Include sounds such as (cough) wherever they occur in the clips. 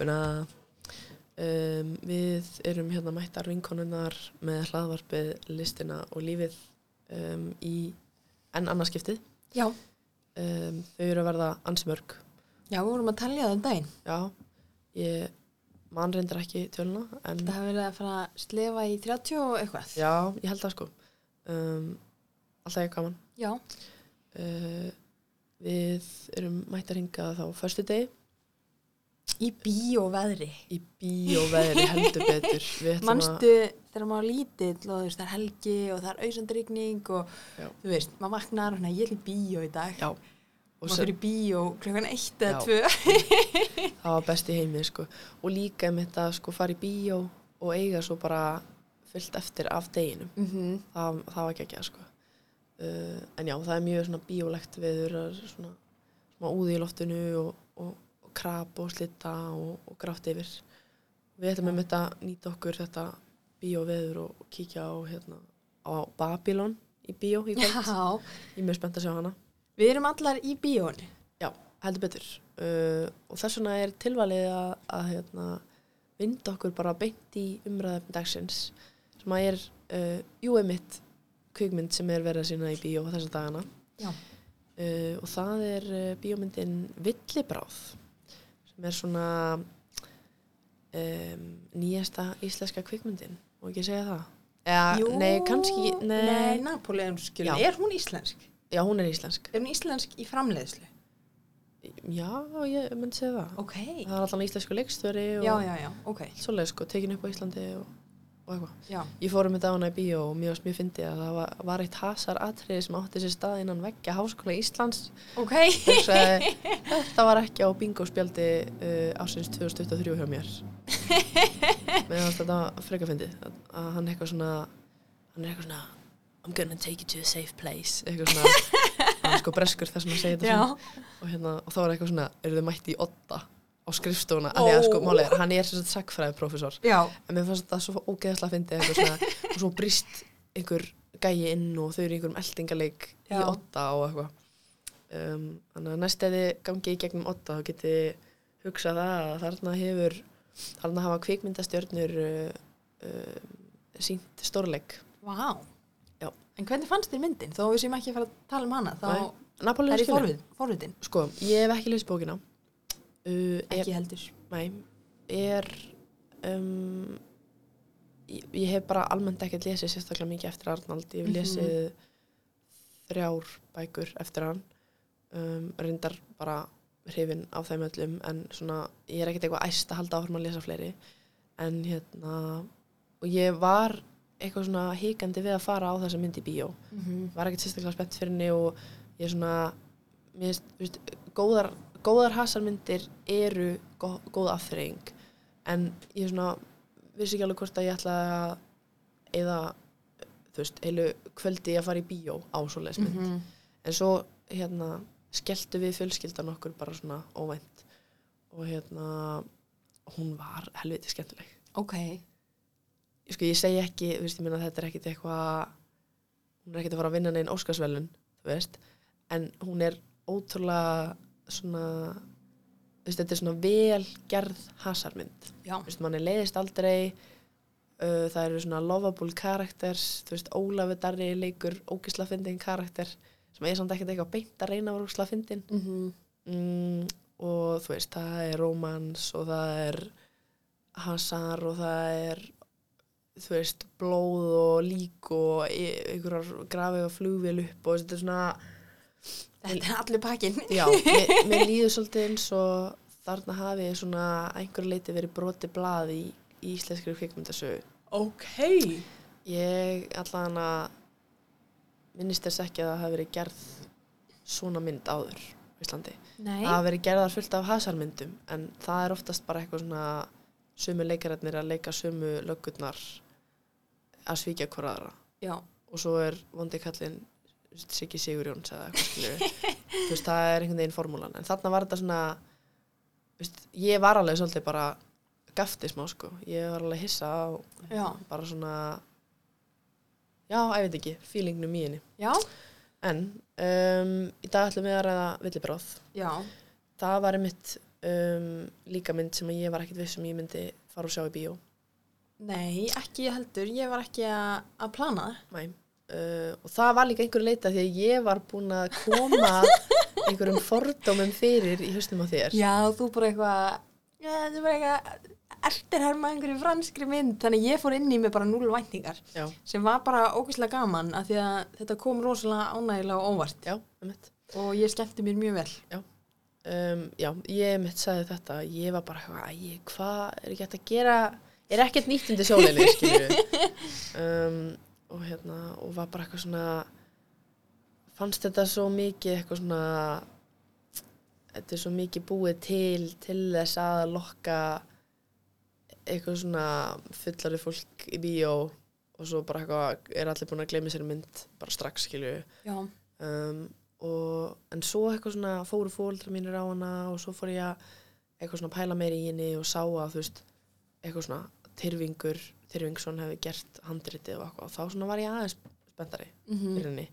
kompuna um, Við erum hérna mættar vinkonunnar með hlaðvarpið listina og lífið um, í enn annarskiptið Já, um, Þau eru að verða ansmörg já, við vorum að talja það um daginn. Já, ég man reyndar ekki töluna Það hefur verið að fara að slefa í 30 og eitthvað. já, ég held það sko. Um, Alltaf ég gaman. Já. uh, Við erum mættar hingað þá förstu degi Í bíóveðri. í bíóveðri heldur betur Við að- Manstu þegar maður lítill og það er helgi og það er auðsandrygning og Já. þú veist, maður vaknar og ég er í bíó í dag. Já, og maður sem, fyrir bíó klukkan eitt eða tvö. það var best í heimi sko. og líka um þetta sko fara í bíó og eiga svo bara fyllt eftir af deginum Mm það, það var ekki ekki sko. uh, en já, það er mjög svona bíólegt viður það er svona, svona úði í loftinu og krab og slitta og, og grátt yfir. Við ætlum um þetta að nýta okkur þetta bíóveður og, og kíkja á hérna, á Babylon í bíó í kvöld. Já, ég er mjög spennt að sjá hana. Við erum allar í bíónu. Já, heldur betur. Uh, og þess vegna er tilvalið að, að hérna, vinda okkur bara beint í umræðum dagsins sem að er uh, jú emitt kvikmynd sem er verið að sína í bíó þessar dagana. Uh, og það er uh, bíómyndin Villibráð er svona um, nýjasta íslenska kvikmyndin og ekki segja það Eða, nei, kannski, nei, Nei, Napoleonskjölin. Já. Er hún íslensk? já, hún er íslensk Er hún íslensk í framleiðslu? já, ég myndi segja það Ok. það er allan íslensku leikstöri og Já, já, já, ok. svoleið sko, tekin upp á Íslandi og. Já. Ég fór um þetta á hana í bíó og mjög mjög fyndi að það var, var eitt hasar atriði sem átti sér stað innan veggja Háskóla Íslands. Ok. Hugsaði, (laughs) þetta var ekki á bingospjaldi uh, ásins 2023 hjá (laughs) mér. Fannst þetta freka fyndið að, hann eitthvað svona, hann er eitthvað svona I'm gonna take you to a safe place eitthvað svona, hann er sko breskur þess að hann segir þetta (laughs) og, hérna, og þá er eitthvað svona, eru þið mætti í otta á skrifstofuna, því að sko er, hann er sem sagt sagfræði profesor Já. en mér fannst þetta svo fyndið eitthvað svona, og svo brist einhver gæi inn og þau eru í einhverjum eldingaleik í otta og eitthvað um, þannig að næst eða gangi í gegnum otta þá geti hugsað það að þarna hefur þarna hafa kvikmyndastjörnur uh, uh, sínt stórleik. Já. En hvernig fannst þér myndin? Þó við séum ekki að fara að tala um hana, þá Nei. Er skilur. forvið, forvitin. sko, ég hef ekki lesið bókina uh, er, Ekki heldur. Nei, er um, ég, ég hef bara almennt ekkert lesið sérstaklega mikið eftir Arnald ég hef Mhm. lesið þrjár bækur eftir hann um, reyndar bara hrifin af þeim öllum en svona, ég er ekkert eitthvað æst að halda áfram að lesa fleiri en hérna og ég var eitthvað svona hikandi við að fara á þessa mynd í bíó Mm -hmm. var ekkert sérstaklega spennt fyrir henni og ég er svona þú veist, góðar, góðar hasarmyndir eru gó, góð afþreying. En ég er svona vissi ekki alveg hvort að ég ætla að eða þú veist, heilu kvöldi að fara í bíó á svoleiðis mynd Mhm. en svo hérna skelltu við fjölskyldan okkur bara svona óvænt. Og hérna hún var helviti skemmtileg. Ok. ég, sko, ég segi ekki, þú veist, ég meina að þetta er ekkit eitthvað hún er ekkit að fara að vinna neinn Óskarsvelun, þú veist. En hún er ótrúlega svona veist, þetta er svona vel gerð hasarmynd. Veist, mann er leiðist aldrei uh, það eru svona lovable characters þú veist, Ólafur Darri leikur ógisla fyndin karakter sem er samt ekkert eitthvað beint að reyna að vera ógisla fyndin Mm -hmm. mm, og þú veist, það er romans og það er hasar og það er þú veist, blóð og lík og e- einhverjar grafið og flugvél upp og þetta er svona Þetta er allir pakkin. já, mér, (laughs) mér líður svolítið eins og þarna hafi svona einhver leiti verið broti blað í, í íslenskri kvikmyndasögu Ok. ég allan að minnist þess ekki að það hafi verið gerð svona mynd áður á Íslandi Nei. það hafa verið gerðar fullt af hasarmyndum en það er oftast bara eitthvað svona sömu leikararnir að leika sömu löggurnar að svíkja hver aðra Já. og svo er vondi kallinn Siggi Sigurjóns eða eitthvað þú veist, það er einhvern veginn formúlan en þarna var þetta svona veist, ég var alveg svolítið bara gafti smá sko, ég var alveg hissa á Já. bara svona já, ég veit ekki, feelingnum í henni Já. en um, í dag ætlum við að ræða villibráð Já. það var einmitt um, líka mynd sem ég var ekkit viss um ég myndi fara og sjá í bíó Nei, ekki heldur, ég var ekki að plana það. Nei. Uh, og það var líka einhverju leita því að ég var búin að koma (laughs) einhverjum fordómum fyrir í hausnum á þér. Já, þú bara eitthvað, já, þú bara eitthvað, eftir herma einhverju franskri mynd, þannig að ég fór inn í mig bara núl væntingar, já, sem var bara ógeðslega gaman, af því að þetta kom rosalega ánægilega og óvart. Já, og ég skemmti mér mjög vel. Um, já, ég mitt sagði þetta ég var bara æ, hvað er ekki hægt að gera? Er ekkert nýtt undir sjólinni skilju (laughs) um, og hérna, og var bara eitthvað svona fannst þetta svo mikið eitthvað svona þetta er svo mikið búið til til þess að lokka eitthvað svona fullari fólk í bíó og svo bara eitthvað er allir búin að gleyma sér mynd bara strax skilju um, og, en svo eitthvað svona fóru fóldra mínir á hana og svo fór ég að eitthvað svona pæla meir í henni og sá að þú veist eitthvað svona Tyrfingur Tyrfingsson hefði gert handritið og eitthvað og þá svona var ég aðeins spenntari mm fyrir henni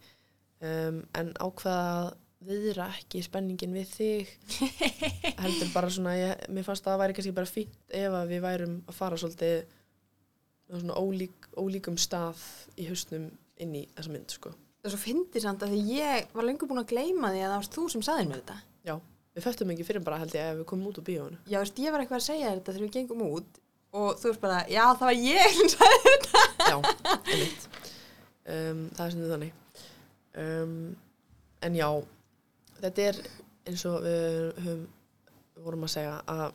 um, en ákveða að viðra ekki spenningin við þig. (laughs) Heldur bara svona ég, mér fannst að það væri kannski bara fínt ef að við værum að fara svolítið svona ólík, ólíkum stað í hausnum inn í þessa mynd sko. Það er svo fyndið samt að því ég var lengur búin að gleyma því að það varst þú sem saðir mér þetta. Já, við föttum ekki fyrir bara held ég ef við komum út úr bíónu. Já, veist, ég var eitthvað að segja þetta þegar við gengum út og þú veist bara, já, það var ég sem sagði þetta. Já, einmitt. Um, það er sem þið þannig. Um, en já, þetta er eins og við höfum, vorum að segja að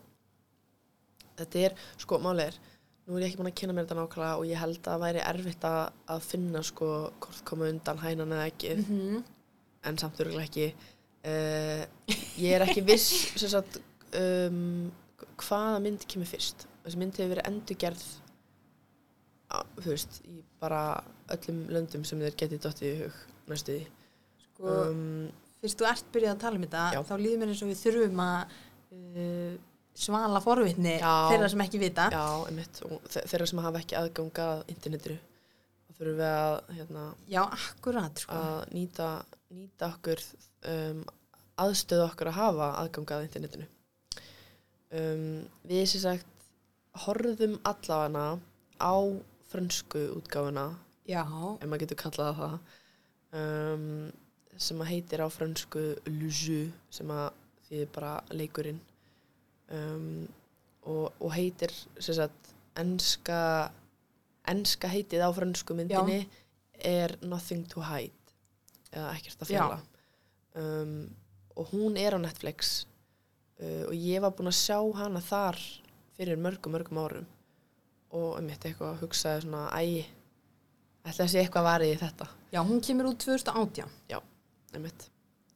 þetta er, sko, málið er, nú er ég ekki búin að kynna mér þetta nákvæmlega og ég held að það væri erfitt að, að finna, sko, hvort koma undan hænan eða ekki, -hmm. en samt örgulega ekki. Uh, ég er ekki viss, sem sagt, um, hvaða mynd kemur fyrst. Þessi mynd hefur verið endurgerð á, þú veist, í bara öllum löndum sem þeir getið dottið í hug næstu því. Sko, Um, fyrst þú ert byrjað að tala um þetta, Já. þá líður mér eins og við þurfum að uh, svala forvitni Já. þeirra sem ekki vita. já, einmitt, þeirra sem hafa ekki aðgang að internetinu, þá þurfum við að, hérna, Já, akkurat, sko. að nýta, nýta okkur, um, aðstöðu okkur að hafa aðgang að internetinu. Um, við sem sagt horfðum allavega á frönsku útgáfuna Já, ef maður getur kallað það um, sem að heitir á fransku Le Jeu sem að því bara leikurinn. Um, og, og heitir sem sagt enska enska heitið á fransku myndinni er Nothing to Hide eða ekkert að Já. fjalla. Um, og hún er á Netflix uh, og ég var búin að sjá hana þar fyrir mörgum mörgum árum og um mitt eitthvað hugsaði svona æ, ætla að sé eitthvað varið í þetta já, hún kemur út 2018 um mitt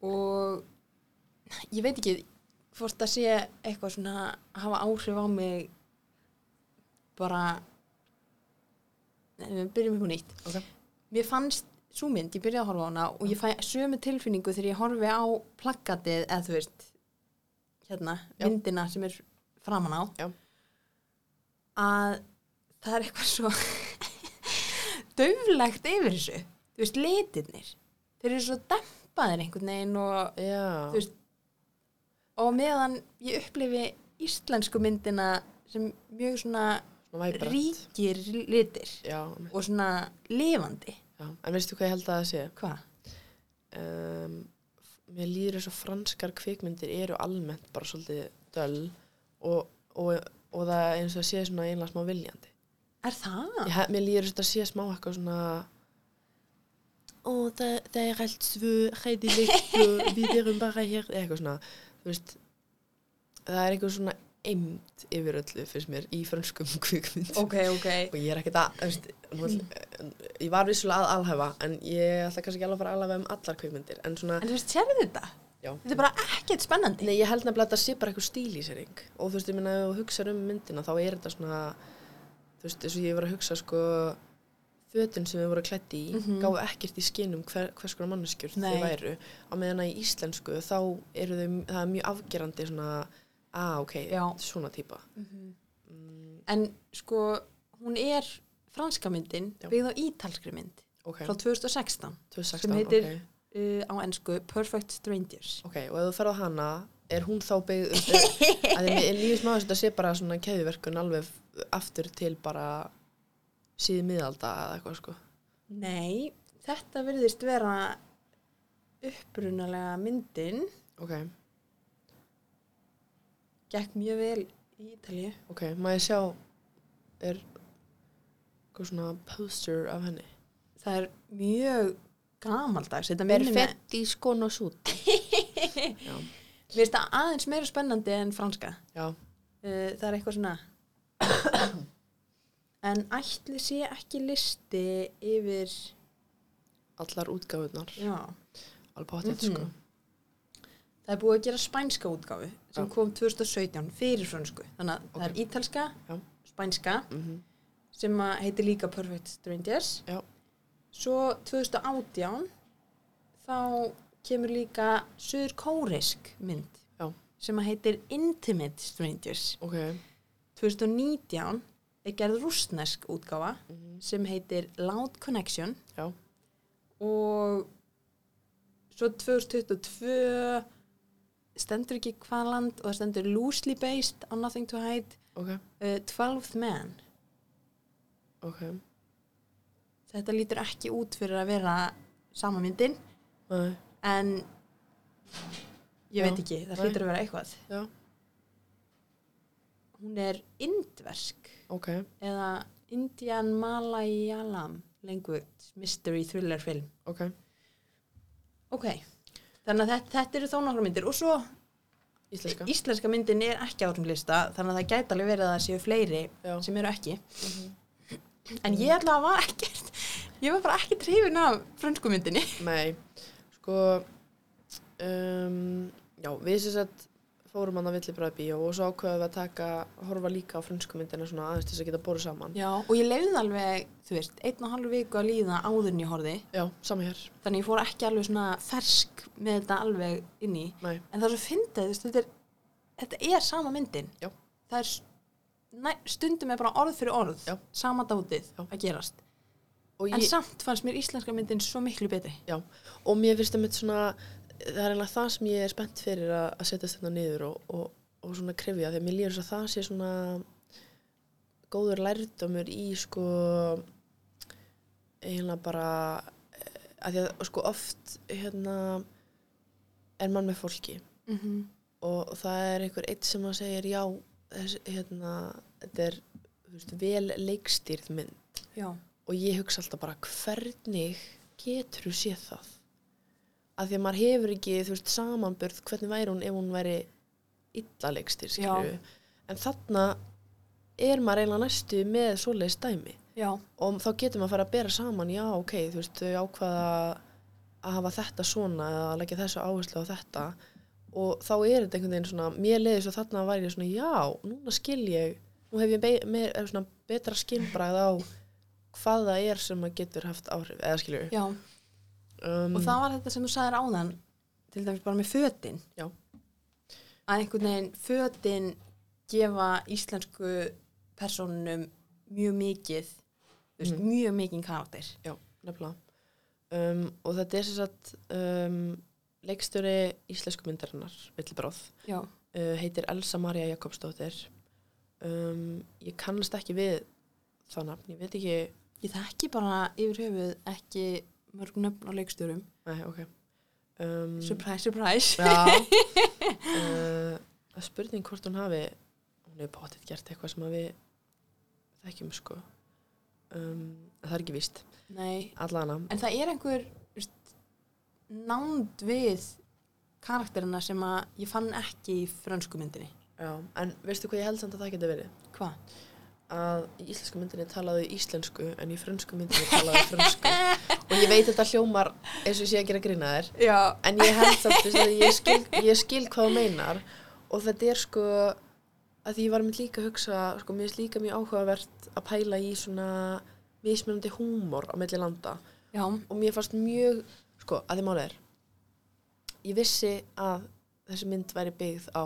og ég veit ekki hvort það sé eitthvað svona að hafa áhrif á mig bara Nei, við byrjum upp á nýtt Ok. mér fannst svo mynd, ég byrjaði að horfa á hana og ég fæ sömu tilfinningu þegar ég horfi á plakatið eða þú veist hérna, Já. myndina sem er framan á Já. Að það er eitthvað svo (laughs) döflegt yfir þessu. Þú veist, litirnir þeir eru svo dempaðir einhvern veginn og já, þú veist og meðan ég upplifi íslensku myndina sem mjög svona væbrant ríkir litir já, og svona lifandi. Já, en veistu hvað ég held að það sé? Hvað? um, mér líður þess að franskar kvikmyndir eru almennt bara svolítið döl og, og, og það er eins og það sé svona einlega smá viljandi Er það? ég, mér líður þess að sé smá eitthvað svona ó það, það er allt svo hræðilegt og við erum bara hér eitthvað svona veist það er eitthvað svona eimt yfir öllu fyrst mér í franskum (laughs) kvikmynd Ok, ok. og ég er ekkert að veist, ætla- ég var vissulega að alhæfa en ég ætla kannski ekki alveg að fara að alhæfa um allar kvikmyndir en svona, En þú veist, sérðu þetta? Já. Þetta er bara ekkert spennandi. Nei, ég held nefnilega að þetta sé bara eitthvað stílísering og þú veist, ég minna, ef þú hugsaður um myndina þá er þetta svona, þú veist, eins og ég var að hugsa sko, fötin sem við vorum klætt í Mhm. gáðu ekkert í skinum hver, hvers konar manneskjur þau væru. Á meðan að í íslensku þá eru þau, það er mjög afgerandi svona, að ok, Já. svona típa. Mhm. mm, En sko, hún er franska myndin byggð á ítalskri mynd ok, frá 2016 2016, sem heitir- ok uh, á ennsku Perfect Strangers. ok, og ef þú ferð á hana er hún þá veist, er- að því mér lífið smá þetta sé bara svona keðjuverkun alveg aftur til bara síði miðalda eða eitthvað sko. Nei, þetta virðist vera upprunalega myndin. Ok, gekk mjög vel í Ítalíu. Ok, má ég sjá er eitthvað svona poster af henni? Það er mjög gamaldags þetta minnir mig Perfetti skon og sút (laughs) Mér finnst það aðeins meira spennandi en franska já, uh, það er eitthvað svona en ætli sé ekki listi yfir allar útgáfurnar já, alveg potið Mhm. sko það er búið að gera spænska útgáfu sem Já. kom 2017 fyrir frönsku þannig að það Ok. er ítalska, Já. spænska mm sem að heitir líka Perfect Strangers Já. Svo 2018 þá kemur líka söður kórisk mynd Já. sem að heitir Intimate Strangers. Ok. 2019 er gerð rústnesk útgáfa mm sem heitir Loud Connection. Já. og svo 2022 stendur ekki hvað land og það stendur loosely based on nothing to hide. Ok, uh, 12th man. Ok þetta lítur ekki út fyrir að vera sama myndin. Nei, en ég Já. veit ekki, það Nei. hlýtur að vera eitthvað. Já, hún er indversk. Ok. Eða Indian Malayalam language mystery thriller film. Ok, ok, þannig að þetta, þetta eru þó nokkra myndir. Og svo íslenska. íslenska myndin er ekki á þessum lista þannig að það gæti alveg verið að það séu fleiri já, sem eru ekki. Mhm. En ég allavega var ekkert ég var bara ekki trefin af frönsku myndinni. Nei sko um, já, við sem sagt fórum hann að villibræði og svo ákveðum við að taka horfa líka á frönsku myndina svona aðeins til þess að geta borðið saman. Já, og ég leiði alveg, þú veist, einn og halvu viku að líða áður en ég horfði. Já, sama hér, þannig ég fór ekki alveg svona fersk með þetta alveg inn í. Nei, en það er svo fyndið, þú veist, þetta er, þetta er sama myndin. Já. það er stundum er bara orð fyrir orð Já. sama dátið Já. að gerast og en ég, samt fannst mér íslenska myndin svo miklu betri og mér finnst það mitt svona það er eiginlega það sem ég er spennt fyrir að, að setjast þetta niður og, og, og svona krifja því að mér líður svo að það sé svona góður lærdómur í sko eiginlega bara eh, að því að sko oft hérna er mann með fólki mm -hmm. og það er einhver eitt sem að segir já, þess, hérna þetta er veist, vel leikstýrð mynd. Já, og ég hugsa alltaf bara hvernig getur þú séð það? Að því að maður hefur ekki veist samanbörð hvernig væri hún ef hún væri illa leikstir skilju en þarna er maður eiginlega næstu með svoleiðis dæmi. Já, og þá getur maður að fara að bera saman já ok, þú veist, þau ákvaða að hafa þetta svona eða að leggja þessu áherslu á þetta. Og þá er þetta einhvern veginn svona mér leiði svo þarna væri ég svona já, núna skil ég nú hef ég meir, er svona betra skilbræð á hvað það er sem að getur haft áhrif, eða skilju um, og það var þetta sem þú sagðir áðan til dæmis bara með fötin Já. að einhvern veginn fötin gefa íslensku personunum mjög mikið veist, Mhm. mjög mikið karakter Já, nefnilega. Um, og þetta er sem sagt um, leikstjóri íslensku myndarinnar, Villibráð, já, uh, heitir Elsa Maria Jakobsdóttir. Um, ég kannast ekki við það nafn, ég veit ekki, ég þekki bara yfir höfuð ekki mörg nöfn á leikstjórum. Nei, ok. Um, surprise, surprise. (laughs) Uh, spurning hvort hún hafi, hún hefur potið gert eitthvað sem við þekkjum sko. Um, það er ekki víst, Nei, allana. en það er einhver nánd við karakterina sem að ég fann ekki í frönsku myndinni Já, en veistu hvað ég held samt að það geti verið? hvað? að í íslensku myndinni talaðu íslensku en í frönsku myndinni talaðu frönsku. Og ég veit þetta hljómar eins og sé að gera grína þér Já, en ég held samt að ég skil, ég skil hvað þú meinar. Og þetta er sko að ég var með líka að hugsa sko mér finnst líka mjög áhugavert að pæla í svona mismunandi húmor á milli landa. Já, og mér fannst mjög sko að því málið er ég vissi að þessi mynd væri byggð á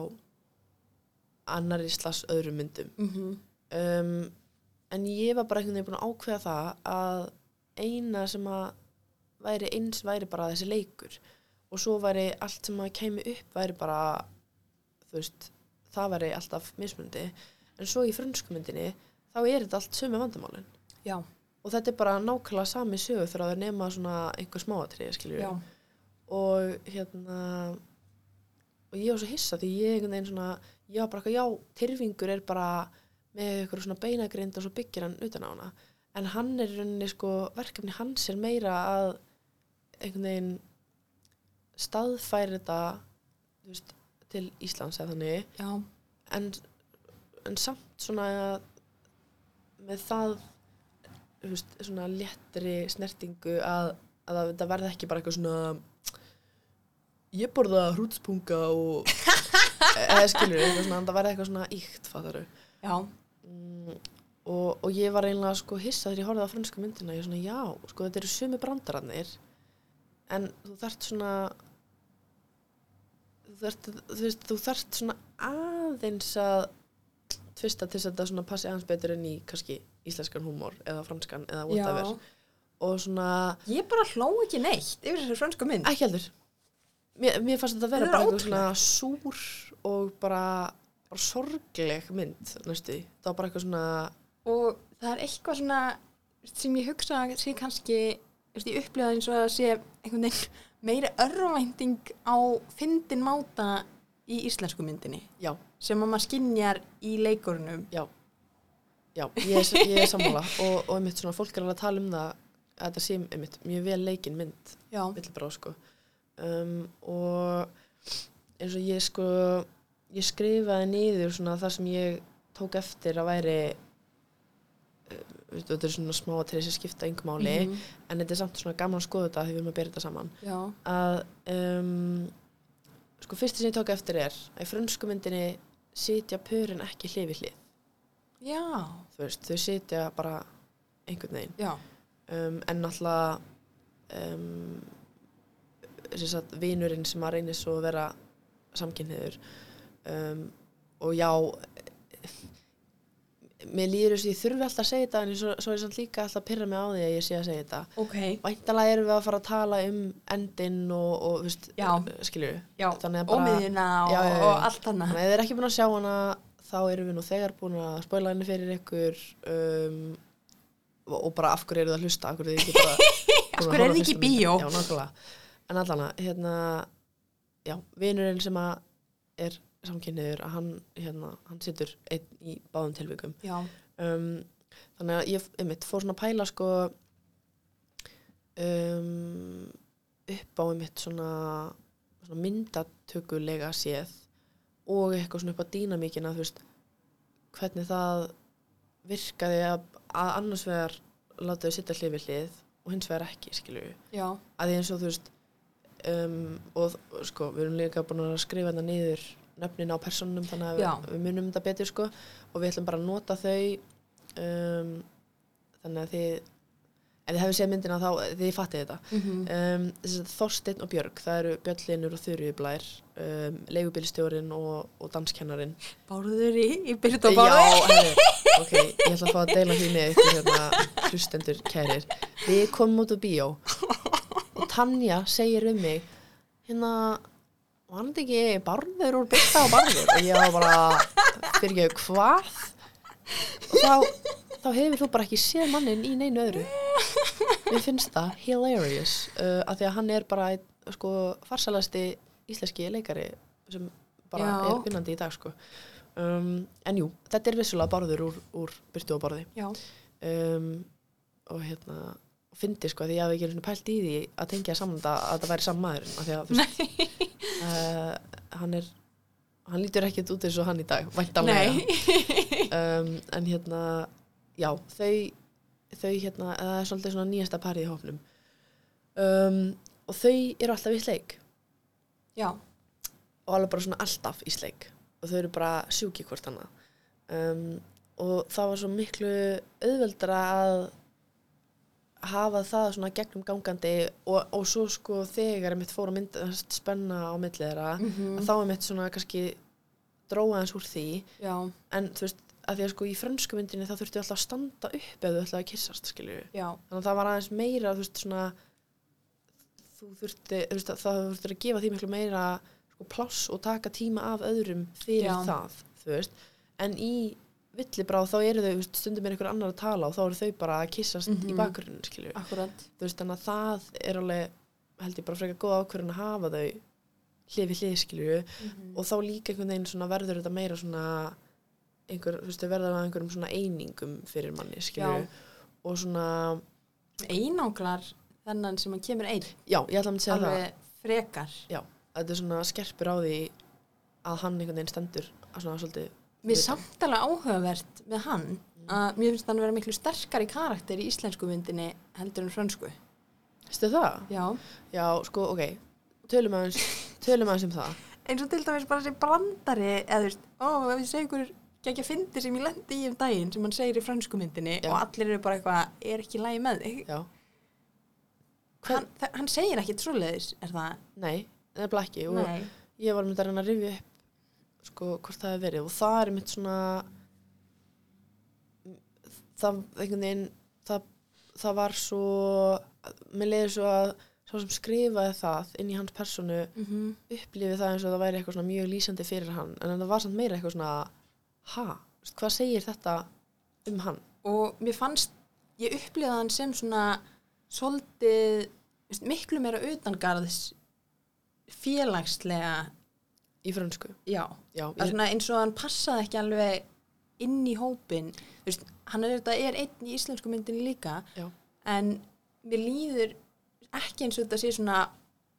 annari slags öðrum myndum. Mhm. Um, en ég var bara einhvern veginn búin að ákveða það að eina sem að væri eins væri bara þessi leikur. Og svo væri allt sem að kemi upp væri bara þú veist, það væri alltaf mismundi en svo í frönsku myndinni þá er þetta allt sömu vandamálin. Já, og þetta er bara nákvæmlega sami sögur þegar það er nema svona einhver smáatrið skiljur og hérna og ég var svo hissa því ég einhvern veginn svona var bara eitthvað, já, Tyrfingur er bara með eitthvað svona beinagrind og svo byggir hann utan á hana. En hann er rauninni sko, verkefni hans er meira að einhvern veginn staðfæri þetta veist, til Íslands eða þannig. Já, en, en samt svona með það veist, svona léttri snertingu að, að það verði ekki bara eitthvað svona ég borða hrútspunga og (laughs) eða skilur eitthvað svona, það verði eitthvað svona íkt fattaru já, mm, og, og ég var eiginlega sko hissa þegar ég horfði á fransku myndina ég svona já, sko þetta eru sumi brandarannir en þú þarft svona þú þarft, þú veist, þú þarft svona aðeins að tvista til þess að þetta svona passi aðeins betur en í kannski íslenskan húmor eða franskan eða whatever. Já. og svona, Ég bara hló ekki neitt yfir þessu frönsku mynd. ekki heldur. Mér, mér fannst þetta að vera er bara eitthvað svona súr og bara, bara sorgleg mynd næstu, það var bara eitthvað svona Og það er eitthvað svona sem ég hugsa að sé kannski, ég upplifa eins og að sé einhvern veginn meiri örvænting á fyndin máta í íslensku myndinni já, sem að maður skinjar í leikurunum. Já, já, ég er, ég er sammála. Og, og einmitt svona fólk er alveg að tala um það að þetta sé einmitt mjög vel leikin mynd Já, villibráð sko. Um, og eins og ég sko ég skrifaði niður svona það sem ég tók eftir að væri uh, veistu, þetta er svona smá til þess að skipta yngum máli Mhm. en þetta er samt svona gaman að skoða þetta þegar við erum að bera þetta saman. Já, að um, sko fyrst sem ég tók eftir er að í frönsku myndinni sitja pörin ekki hlið við hlið. Þú veist, þau sitja bara einhvern veginn. Um, en náttúrulega um, vinurinn sem að reynir svo að vera samkynniður um, og já mér líður þess að ég þurfi alltaf að segja þetta en svo, svo er samt líka alltaf að pyrra mig á því að ég sé að segja þetta ok, væntalega erum við að fara að tala um endinn og, og veist, Já. skilju að og miðjuna og, Já, já. og allt annað. Að ef þið er ekki búin að sjá hana þá erum við nú þegar búin að spoila henni fyrir ykkur um, og, og bara af hverju eru það að hlusta af hverju þið ekki bara (laughs) Af hverju er þið ekki bíó? En allana, hérna já, vinurinn sem að er samkynniður að hann, hérna, hann situr einn í báðum tilvikum. Já, um, þannig að ég einmitt, fór svona að pæla sko um, upp á einmitt svona, svona myndatökulega séð og eitthvað svona upp á dýnamíkina þú veist hvernig það virkaði að, að annars vegar láta þau sitta hlið við hlið og hins vegar ekki skilju að því eins og þú veist um, og sko, við erum líka búin að skrifa þetta niður nöfnin á personum þannig að Já. við, munum þetta betur sko og við ætlum bara að nota þau um, þannig að þið ef þið hefur séð myndina þá þið fattið þetta mhm, um, þess að Þorsteinn og Björg það eru Björn Linur og Þurriði Blær um, leigubílstjórin og, og danskennarinn báruður í, í byrjut og Já, báruður. herri, ok, ég ætla að fá að deila því með ykkur hérna hlustendur kærir. Við komum út á bíó (laughs) Tanja segir um mig hérna, var hann ekki barður úr byrta og barður og ég var bara, fyrir ekki, hvað? Og þá, þá hefur þú bara ekki séð mannin í neinu öðru. Mér finnst það hilarious uh, af því að hann er bara sko, farsalasti íslenski leikari sem bara Já. er vinnandi í dag sko. um, en jú, þetta er vissulega barður úr, úr byrtu og barði um, og hérna fyndi sko því ég hafði ekki pælt í því að tengja saman þetta að þetta væri saman að veist uh, hann er hann lítur ekkert út eins og hann í dag um, en hérna já, þau þau hérna, það er svolítið svona nýjasta parið í hófnum um, og þau eru alltaf í sleik. Já, og alveg bara svona alltaf í sleik. Og þau eru bara sjúki hvort annað. Um, og það var svo miklu auðveldara að hafa það svona gegnum gangandi og, og svo sko þegar ég mitt fór að mynda spenna á milli þeirra mhm, að þá er mitt svona kannski dróða hans úr því. Já, en þú veist að því að sko í frönsku myndinni þá þurftu alltaf að standa upp ef þau ætlaði að kissast skilju þannig að það var aðeins meira þú veist svona þú þurfti, þú veist, það þurfti að gefa því miklu meira sko, pláss og taka tíma af öðrum fyrir Já. það, þú veist. En í villibráð þá eru þau veist, stundum er einhver annar að tala og þá eru þau bara að kissast í Mhm. bakgrunnin, skilju akkurat. Þú veist, þannig að það er alveg held ég bara frekar góð ákvörðin að hafa þau hlið við hlið, skilju Mhm. og þá líka einhvern veginn svona verður þetta meira svona einhver, veist, verður að einhverjum svona einingum fyrir manni, og svona, einanglar þennan sem hann kemur einn. Já, ég ætla að segja það. Alveg frekar. Já, þetta er svona skerpur á því að hann einhvern veginn stendur að svona svolítið Mér er samt alveg áhugavert með hann að mér finnst hann vera miklu sterkari karakter í íslensku myndinni heldur en frönsku. Stu það? Já. Já, sko, ok Tölum aðeins, tölum aðeins um það Eins og til dæmis bara þessi brandari eða þú veist, ó, ef ég segi ykkur ekki að fyndi sem ég lendi í um daginn sem hann segir í frönsku myndinni Já. og allir eru bara eitthvað, er ekki lægi með þig. Já, Hann, hann segir ekki trúleðis, er það? nei, það er bara ekki og Nei. ég var myndið að reyna að rifja upp sko, hvort það hefur verið og það er mitt svona það, einhvern veginn það, það var svo mér leiði svo að sá sem skrifaði það inn í hans personu Mm -hmm. upplifið það eins og það væri eitthvað svona mjög lýsandi fyrir hann en það var samt meira eitthvað svona ha, hvað segir þetta um hann Og mér fannst, ég upplýði hann sem svona svolítið, miklu meira utangarðs félagslega, í frönsku. Já, já, ég, svona eins og hann passaði ekki alveg inn í hópin veist, hann er er einn í íslensku myndinni líka Já. en mér líður ekki eins og þetta sé svona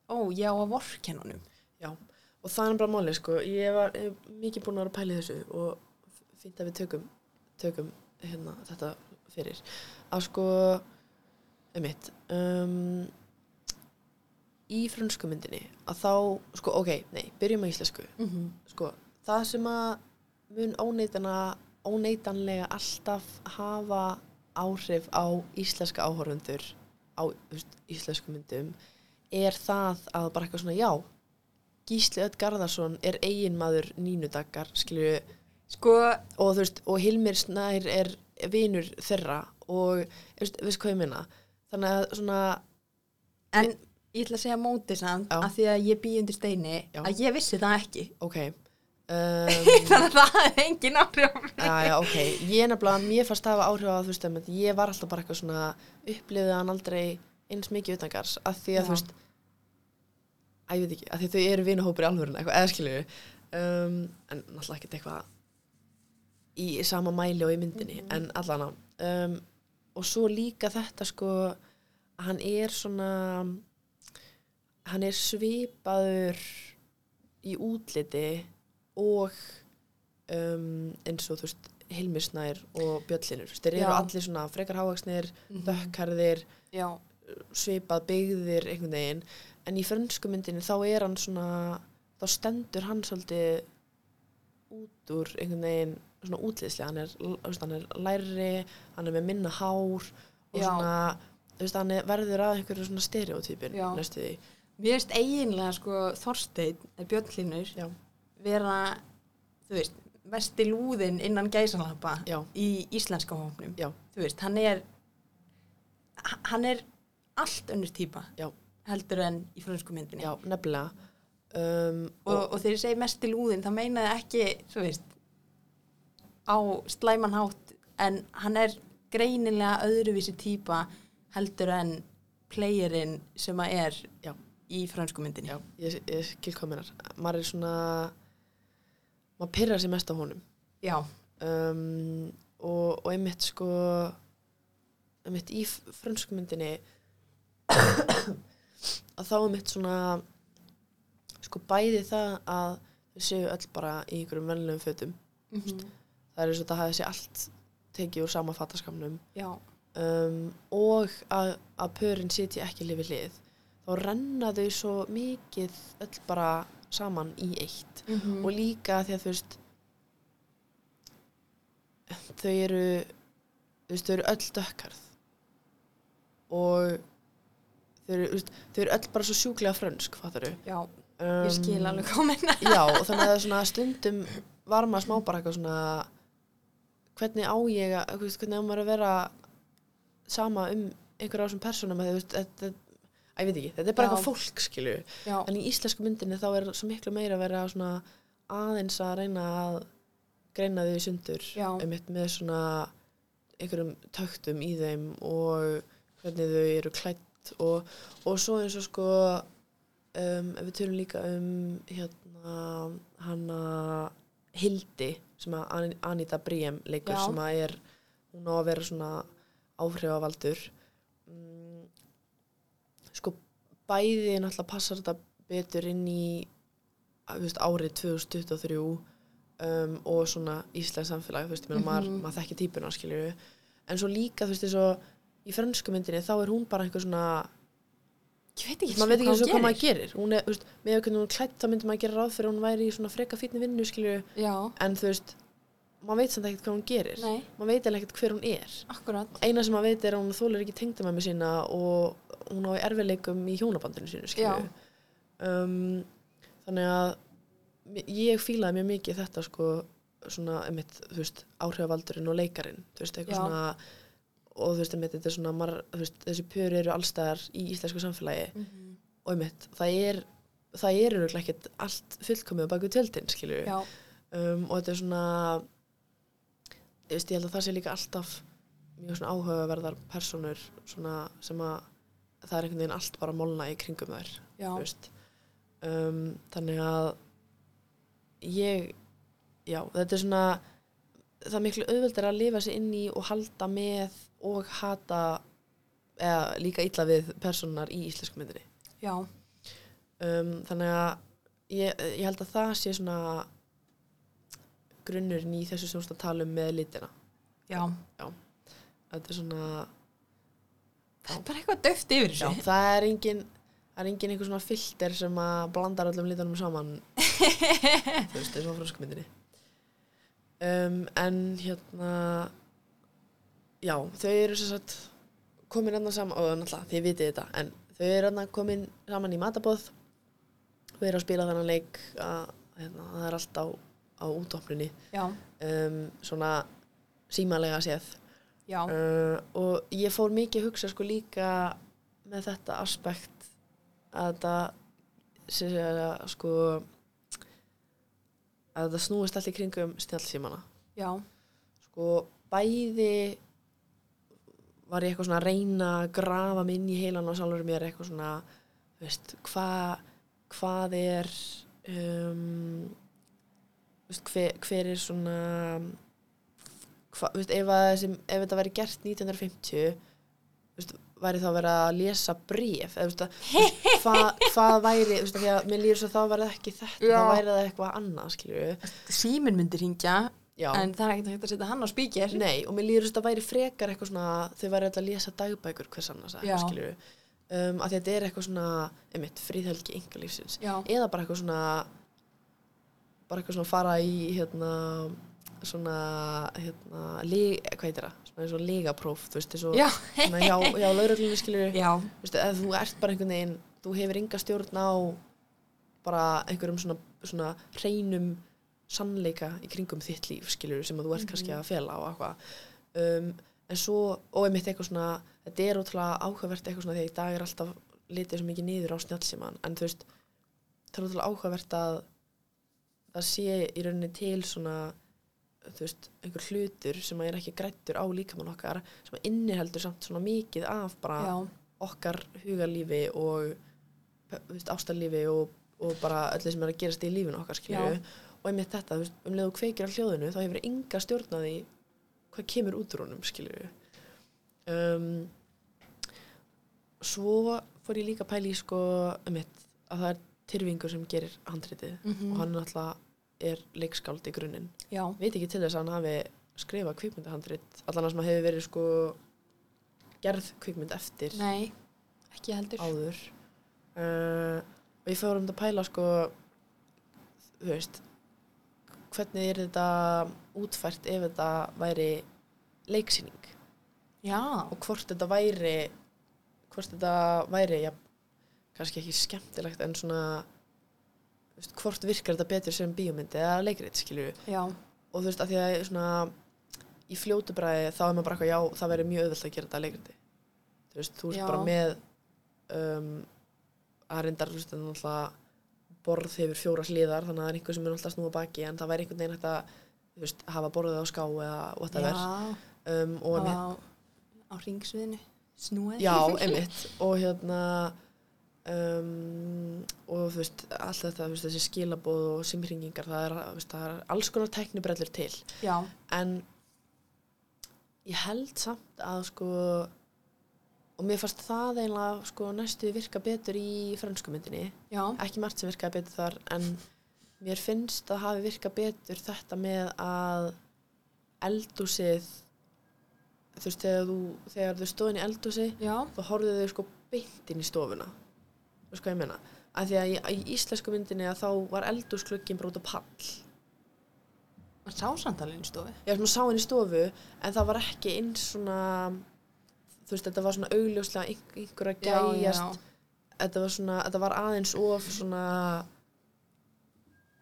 ó, ég á að vorkennunum já, og það er bara máli sko. ég var ég, mikið búin að vera að pæla í þessu og fínt að við tökum tökum hérna þetta fyrir. Að sko um mitt um, í frönsku myndinni að þá, sko, ok, nei, byrjum á íslensku. Mm -hmm. sko, það sem að mun óneitana, óneitanlega alltaf hafa áhrif á íslenska áhorfundur á íslensku myndum er það að bara eitthvað svona já Gísli Ödd Garðarsson er eiginmaður nínudagar skilju. Sko, og þú veist og Hilmir Snær er vinur þeirra og veist, veist hvað ég minna þannig að svona en ég ætla að segja móti samt að því að ég bý undir steini Já. að ég vissi það ekki (laughs) ok (laughs) um, þannig að það er engin áhrif á. Já, já, ok. Ég nefnilega, mér fannst það hafa áhrif á þú veist, að ég var alltaf bara eitthvað svona upplifið hann aldrei eins mikið utangars að því að þú veist að ég veit ekki, að því að þau eru vinuhópur í alvörun eitthvað, eða skilju um, en náttúrulega ekkert eitthvað í sama mæli og í myndinni Mhm. en allana um, og svo líka þetta sko að hann er svona hann er svipaður í útliti og um, eins og þú veist Hilmisnær og Bjöllinur þeir eru allir svona frekar hávaksnir Mhm. dökkarðir, Já, svipað byggðir einhvern veginn, en í frönsku myndinni þá er hann svona þá stendur hann svolítið út úr einhvern veginn svona útlýðslega, hann hann er læri, hann er með minna hár og Já. svona, hann er, verður að einhverju svona stereotypin næstu því. Mér finnst eiginlega sko Þorsteinn, eða Björnlinur vera, þú veist mesti lúðin innan gæsalappa já, í íslenska hófnum já, þú veist, hann er hann er allt önnur típa Já. heldur en í frönsku myndinni já, nefnilega. Um, og, og þegar ég segi mest í lúðin þá meinaði ekki, þú veist á slæman hátt en hann er greinilega öðruvísi típa heldur en playerinn sem að er Já. Í frönsku myndinni Já, ég, ég skil hvað minnar. Maður er svona, maður pyrrar sig mest á honum. Já. Um, og, og einmitt sko, einmitt í f- frönsku myndinni, (coughs) að þá einmitt svona, sko bæði það að þau séu öll bara í einhverjum vennilegum fötum. Mhm. Það er eins og það hafi sér allt tekið úr sama fattaskamnum. Já. um, og að, að pörin sitja ekki hlið við hlið þá renna þau svo mikið öll bara saman í eitt. Mhm. og líka því að þú veist þau eru þú veist, þau eru öll dökkarð. Og þau eru, veist, þau eru öll bara svo sjúklega frönsk, fattar þau Já, ég skil alveg komin já, og (laughs) þannig að það er svona stundum var maður smá bara eitthvað svona hvernig á ég að hvernig á maður að vera sama um einhverja á þessum persónum? Að þú veist, þetta, að ég veit ekki, þetta er bara Já. eitthvað fólk skilju já, en í íslensku myndinni þá er svo miklu meira að vera svona aðeins að reyna að greina þau í sundur Já. einmitt með svona einhverjum töktum í þeim og hvernig þau eru klætt og, og svo eins og sko um, ef við tölum líka um hérna hana Hildi sem að An- Anita Briem leikur Já. sem að er hún á að vera svona áhrifavaldur mm, bæði náttúrulega passar þetta betur inn í að, veist, árið 2023 um, og svona Íslands samfélag, veist, mm Mhm. maður, maður þekki típuna skilju, en svo líka þú veist, eins og í frönsku myndinni þá er hún bara einhver svona, ég veit ekki veit ekki hvað hún maður gerir. Hún er, þú veist, með hvernig hún klætt þá myndi maður gera ráð fyrir að hún væri í svona freka fítni vinnu skilju, já, en þú veist maður veit samt ekkert hvað hún gerir. Nei, maður veit ekkert hver hún er. Akkurat. Eina sem maður veit er að hún þólar ekki tengdamæmi sína og hún á í erfileikum í hjónabandinu sínu um, þannig að ég fílaði mjög mikið þetta sko svona, einmitt, þú veist, áhrifavaldurinn og leikarin, þú veist, eitthvað Já. svona og þú veist, einmitt, þetta er svona mar, veist, þessi pör eru allstaðar í íslensku samfélagi. Mhm. og einmitt, það er það er örugglega ekkert allt fullkomið á baku tjöldin, skilju um, og þetta er svona veist, ég held að það sé líka alltaf mjög svona áhugaverðar personur svona sem að það er einhvern veginn allt bara molna í kringum þær um, þannig að ég já, þetta er svona það er miklu auðveldar að lifa sig inn í og halda með og hata eða líka illa við personar í íslensku myndinni. Já, um, þannig að ég, ég held að það sé svona grunnurinn í þessu sem þú ert að tala um með litina. Já. Þetta er svona, það er bara eitthvað döft yfir já, það er engin það er engin einhver svona filter sem að blandar öllum litunum saman. (laughs) Þú veist, eins og fransku myndinni um, en hérna já, þau eru sem sagt komin enna saman, og náttúrulega þið vitið þetta en þau eru enna komin saman í matabóð þau eru að spila þennan leik að hérna, það er allt á, á útopnunni já, um, svona símalega séð. Uh, og ég fór mikið að hugsa sko líka með þetta aspekt að þetta sem sé að sko að þetta snúist allt í kringum snjálfsímana já, sko bæði var ég eitthvað svona að reyna að grafa mig inn í heilan á sjálfur mér eitthvað svona veist, hvað hvað er um, veist, hver, hver er svona hva, þú veist, ef, að, þessi, ef þetta væri gert 1950 þú veist, væri þá að vera að lesa bréf eða þú veist, að, þú veist, (laughs) hvað, hvað væri þú veist, af því að mér líður svo að þá var það ekki þetta Já. þá væri það eitthvað annað, síminn myndir hingja Já. en það er ekkert hægt að setja hann á spíkir Nei, og mér líður þess að það væri frekar eitthvað svona, þau væri alltaf að lesa dagbækur hvers annars, um, að þetta er eitthvað svona, einmitt, fríðhelgi yngalífsins, eða bara eitthvað svona bara eitthvað svona fara í hérna svona, hérna, leg, hvað heitir það? Svona eins og legapróf, þú veist, svona hjá, hjá lauruglunni skilju já, þú veist, eða þú ert bara einhvern veginn þú hefur enga stjórn á bara einhverjum svona, svona hreinum sannleika í kringum þitt líf skilur sem að þú ert kannski að fela á eitthvað. Um, en svo, og einmitt eitthvað svona þetta er ótrúlega áhugavert eitthvað svona því að í dag er alltaf litið svo mikið niður á snjálfsíman en þú veist, það er ótrúlega áhugavert að það sé í rauninni til svona þú veist, einhver hlutur sem er ekki grættur á líkamann okkar sem inniheldur samt svona mikið af bara já, okkar hugarlífi og ástarlífi og, og bara öllu sem er að gerast í lífinu okkar skilju Já. og einmitt þetta, þú veist, um leið og kveikir á hljóðinu þá hefur enga stjórn að því hvað kemur út úr honum skilju um, svo fór ég líka í sko einmitt, að það er Tyrfingur sem gerir handritið Mhm. og hann náttúrulega er leikskáld í grunninn. Já, veit ekki til þess að hann hafi skrifað kvikmyndahandrit allan að sem hefur verið sko gerð kvikmynd eftir nei ekki heldur. áður. Uh, og ég fór um þetta að pæla sko þú veist hvernig er þetta útfært ef þetta væri leiksýning? Já, og hvort þetta væri hvort þetta væri ja, kannski ekki skemmtilegt en svona veist, hvort virkar þetta betur sem bíómynd eða leikrit skilju og þú veist að því að svona í fljótu bræði þá er maður bara eitthvað já það verður mjög auðvelt að gera þetta að leikriti þú veist, þú Já. bara með um, að reyndar, veist, borð hefur fjóra hliðar, þannig að það er einhver sem er alltaf snúa baki, en það væri einhvern veginn hægt að, veist, hafa borðið á ská eða whatever. Um, og á, á ringsviðinu. Snúið. já, (laughs) einmitt, og hérna, um, og þú veist, allt þetta, þú veist, þessi skilabóð og simringingar, það er, þú veist, það er alls konar teknibrellur til. Já, en ég held samt að sko og mér fannst það eiginlega sko næstu virka betur í frönsku myndinni. Já, ekki margt sem virkaði betur þar en mér finnst að hafi virkað betur þetta með að eldúsið þú veist þegar þú þegar þau stóðin í eldúsi þá horfðu þau sko beint inn í stofuna þú veist hvað ég meina? Að því að í, í íslensku myndinni að þá var eldúsklukkin bara út á pall. Var sásantalinn stofi. ég var svona sá henni í stofu en það var ekki eins svona þú veist, þetta var svona augljóslega einhver að gæjast. Þetta var svona, þetta var aðeins of svona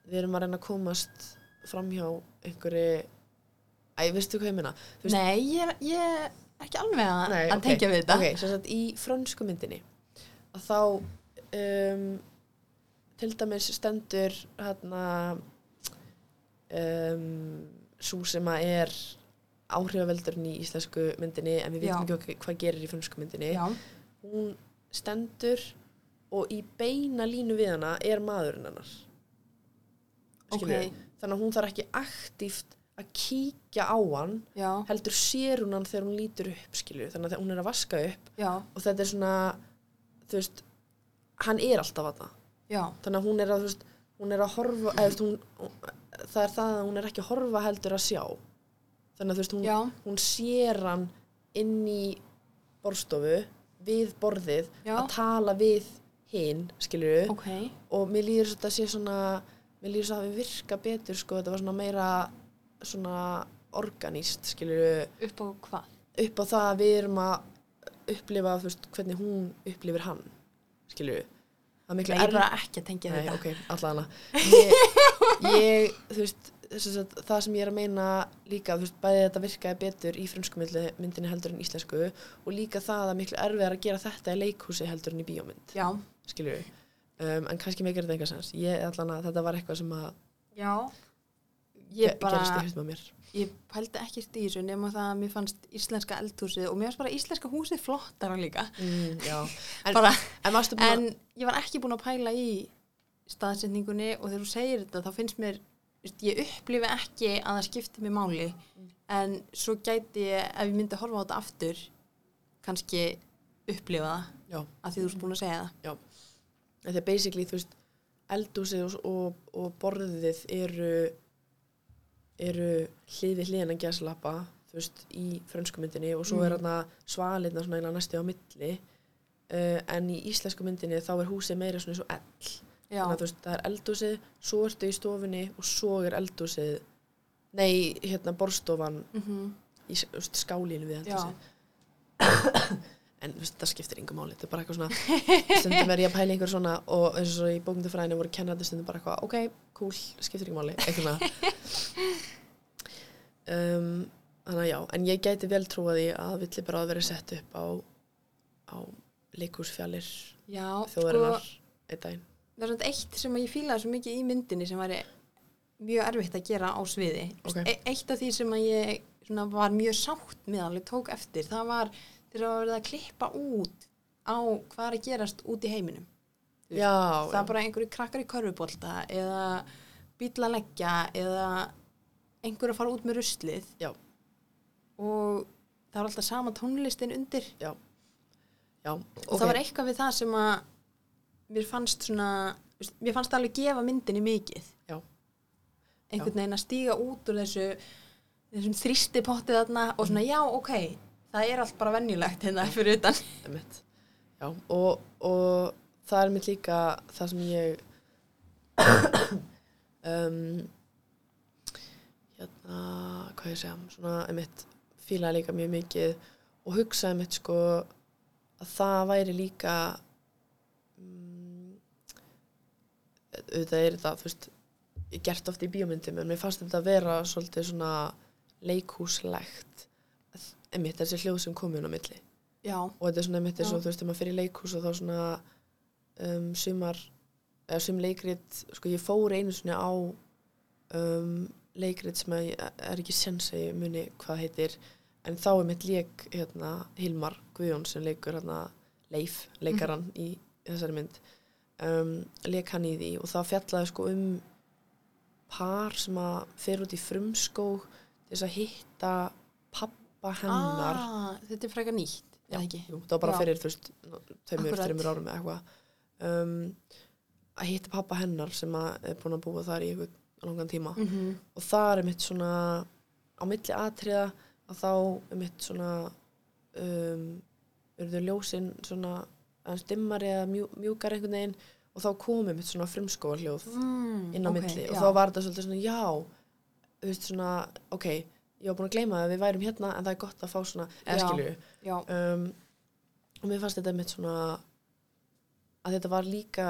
við erum að reyna að komast framhjá einhverju æ, veistu hvað ég veist- Nei, ég ég er ekki alveg að, Nei, að ok, tengja við þetta. ok, sem sagt í frönsku myndinni að þá um, til dæmis stendur hérna um, svo sem að er áhrifaveldurinn í íslensku myndinni en við Já. veitum ekki hvað, gerir í frönsku myndinni. Já, hún stendur og í beina línu við hana er maðurinn hennar. Ok, Skilurðu? þannig að hún þarf ekki aktíft að kíkja á hann já, heldur sér hún hann þegar hún lítur upp skilju, þannig að hún er að vaska upp já, og þetta er svona þú veist, hann er alltaf að það. Já, þannig að hún er að, veist, hún er að horfa eða, hún, það er það að hún er ekki að horfa heldur að sjá. Þannig að veist, hún, hún sér hann inn í borstofu við borðið Já. að tala við hinn, skilju ok, og mér líður svo að þetta sé svona mér líður svo að við virka betur sko, þetta var svona meira svona organíst, skilju upp á hvað? upp á það að við erum að upplifa veist, hvernig hún upplifir hann skilju það er miklu er bara ekki að tengja þetta. ok, allavega. (laughs) Ég, ég, þú veist að það sem ég er að meina líka þú veist, bæði þetta virkaði betur í frönsku myndli- myndinni heldur en íslensku og líka það að miklu erfið er að gera þetta í leikhúsi heldur en í bíómynd. Skilju um, en kannski meikir þetta enga sens. Ég allan að þetta var eitthvað sem að já, ég bara, gerist í hlustum á mér ég pældi ekkert í þessu nema það að mér fannst íslenska eldhúsið og mér fannst bara íslenska húsið flottara líka. mm, já, en, bara, en búin en ég var ekki búin að pæla í staðsetningunni og þegar þú segir þetta þá finnst mér, ég upplifi ekki að það skipti mig máli en svo gæti ég, ef ég myndi að horfa á þetta aftur kannski upplifa það já, að því þú ert búin að segja það. þetta er basically þú veist eldúsið og, og, og borðið eru eru hliði hliðin að gæslappa þú veist, í frönsku myndinni og svo er Mm. þarna svalirna svona eiginlega næstu á milli. Uh, en í íslensku myndinni þá er húsið meira svona eins og ell. Já, þannig að þú veist, það er eldúsið, svo ertu í stofunni og svo er eldúsið nei, hérna borstofan mm í þú veist, skálinu við eldúsið (coughs) en veist, það skiptir yngur máli þetta er bara eitthvað svona stundum er ég að pæla einhver svona og eins og í bókmyndafræðinu voru kennandi stundum bara eitthvað ok, cool, skiptir yngur máli eitthvað svona (laughs) um, þannig að já en ég gæti vel trúa því að villi bara að vera sett upp á, á leikúsfjallir þjóðarinnar sko, einn daginn það er svona eitt sem ég fílaði svo mikið í myndinni sem væri mjög erfitt að gera á sviði. Ok. E eitt af því sem ég svona, var mjög sátt með alveg tók eftir, það var þegar það var verið að klippa út á hvað er að gerast út í heiminum. Já, það já. er bara einhverju krakkar í körfubólta eða að leggja eða einhver að fara út með ruslið Já. og það var alltaf sama tónlistin undir já, og ok. það var eitthvað við það sem að mér fannst svona mér fannst það alveg gefa myndinni mikið Já. einhvern veginn að stíga út úr þessu þessum þrýsti pottið þarna og svona já ok það er allt bara venjulegt hérna fyrir utan Einmitt. Já, og, og það er mitt líka það sem ég (coughs) um, hérna, hvað ég segja svona, einmitt, fílaði líka mjög mikið og hugsaði mitt sko að það væri líka um, auðvitað er þetta, þú veist ég gert oft í bíómyndum en mér fannst þetta að vera svolítið svona leikhúslegt einmitt þessi hljóð sem komið inn á milli. Já, og þetta er svona einmitt Já. þú veist, þegar maður fyrir leikhús og þá svona um, sumar eða sum leikrit, sko ég fór einu svona á um, leikrit sem ég er ekki sens að ég muni hvað heitir en þá er mitt leik hérna, Hilmar Guðjón sem leikur hérna, Leif, leikaran í, í þessari mynd um, leik hann í því og það fjallaði sko um par sem að fer út í frumskóg þess að hitta pappa hennar. Ah, þetta er frekar nýtt eða ekki, Jú, það var bara Já. fyrir, þú veist, tveimur, þreimur árum eða eitthvað. Um, að hitta pappa hennar sem að er búin að búa þar í eitthvað langan tíma. Mm og það er mitt svona á milli atriða að þá er mitt svona um, urðu ljósin svona aðeins dimmari eða mjú, mjúkar einhvern veginn. Og þá komið mitt svona frumskóa hljóð mm, inn á ok, milli og já. þá var þetta svolítið svona já þú veist svona, ok ég var búin að gleyma að við værum hérna en það er gott að fá svona, já, um, og mér fannst þetta mitt svona að þetta var líka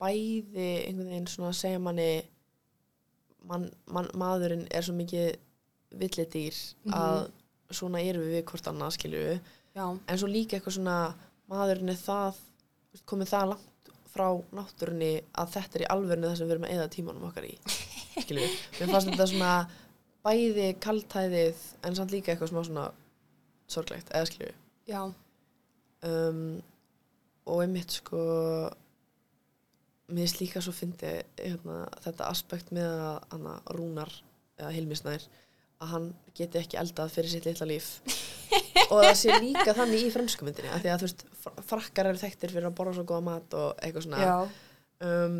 bæði einhvern veginn svona að segja manni man, man, maðurinn er svo mikið villidýr Mhm. að svona erum við við hvort annað skilju en svo líka eitthvað svona maðurinn er það komið það langt frá náttúrunni að þetta er í alvörinu það sem við erum að eða tímanum okkar í (laughs) skilju, mér fannst þetta svona bæði kaltæðið en samt líka eitthvað smá svona sorglegt, eða skilju já, um, og einmitt sko mér finnst líka svo fyndi hérna, þetta aspekt með að hana, Rúnar eða Hilmisnær að hann geti ekki eldað fyrir sitt litla líf. (laughs) Og það sé líka þannig í frönskumyndinni af því að þú veist, fr- frakkar eru þekktir fyrir að borða svo góða mat og eitthvað svona. Um,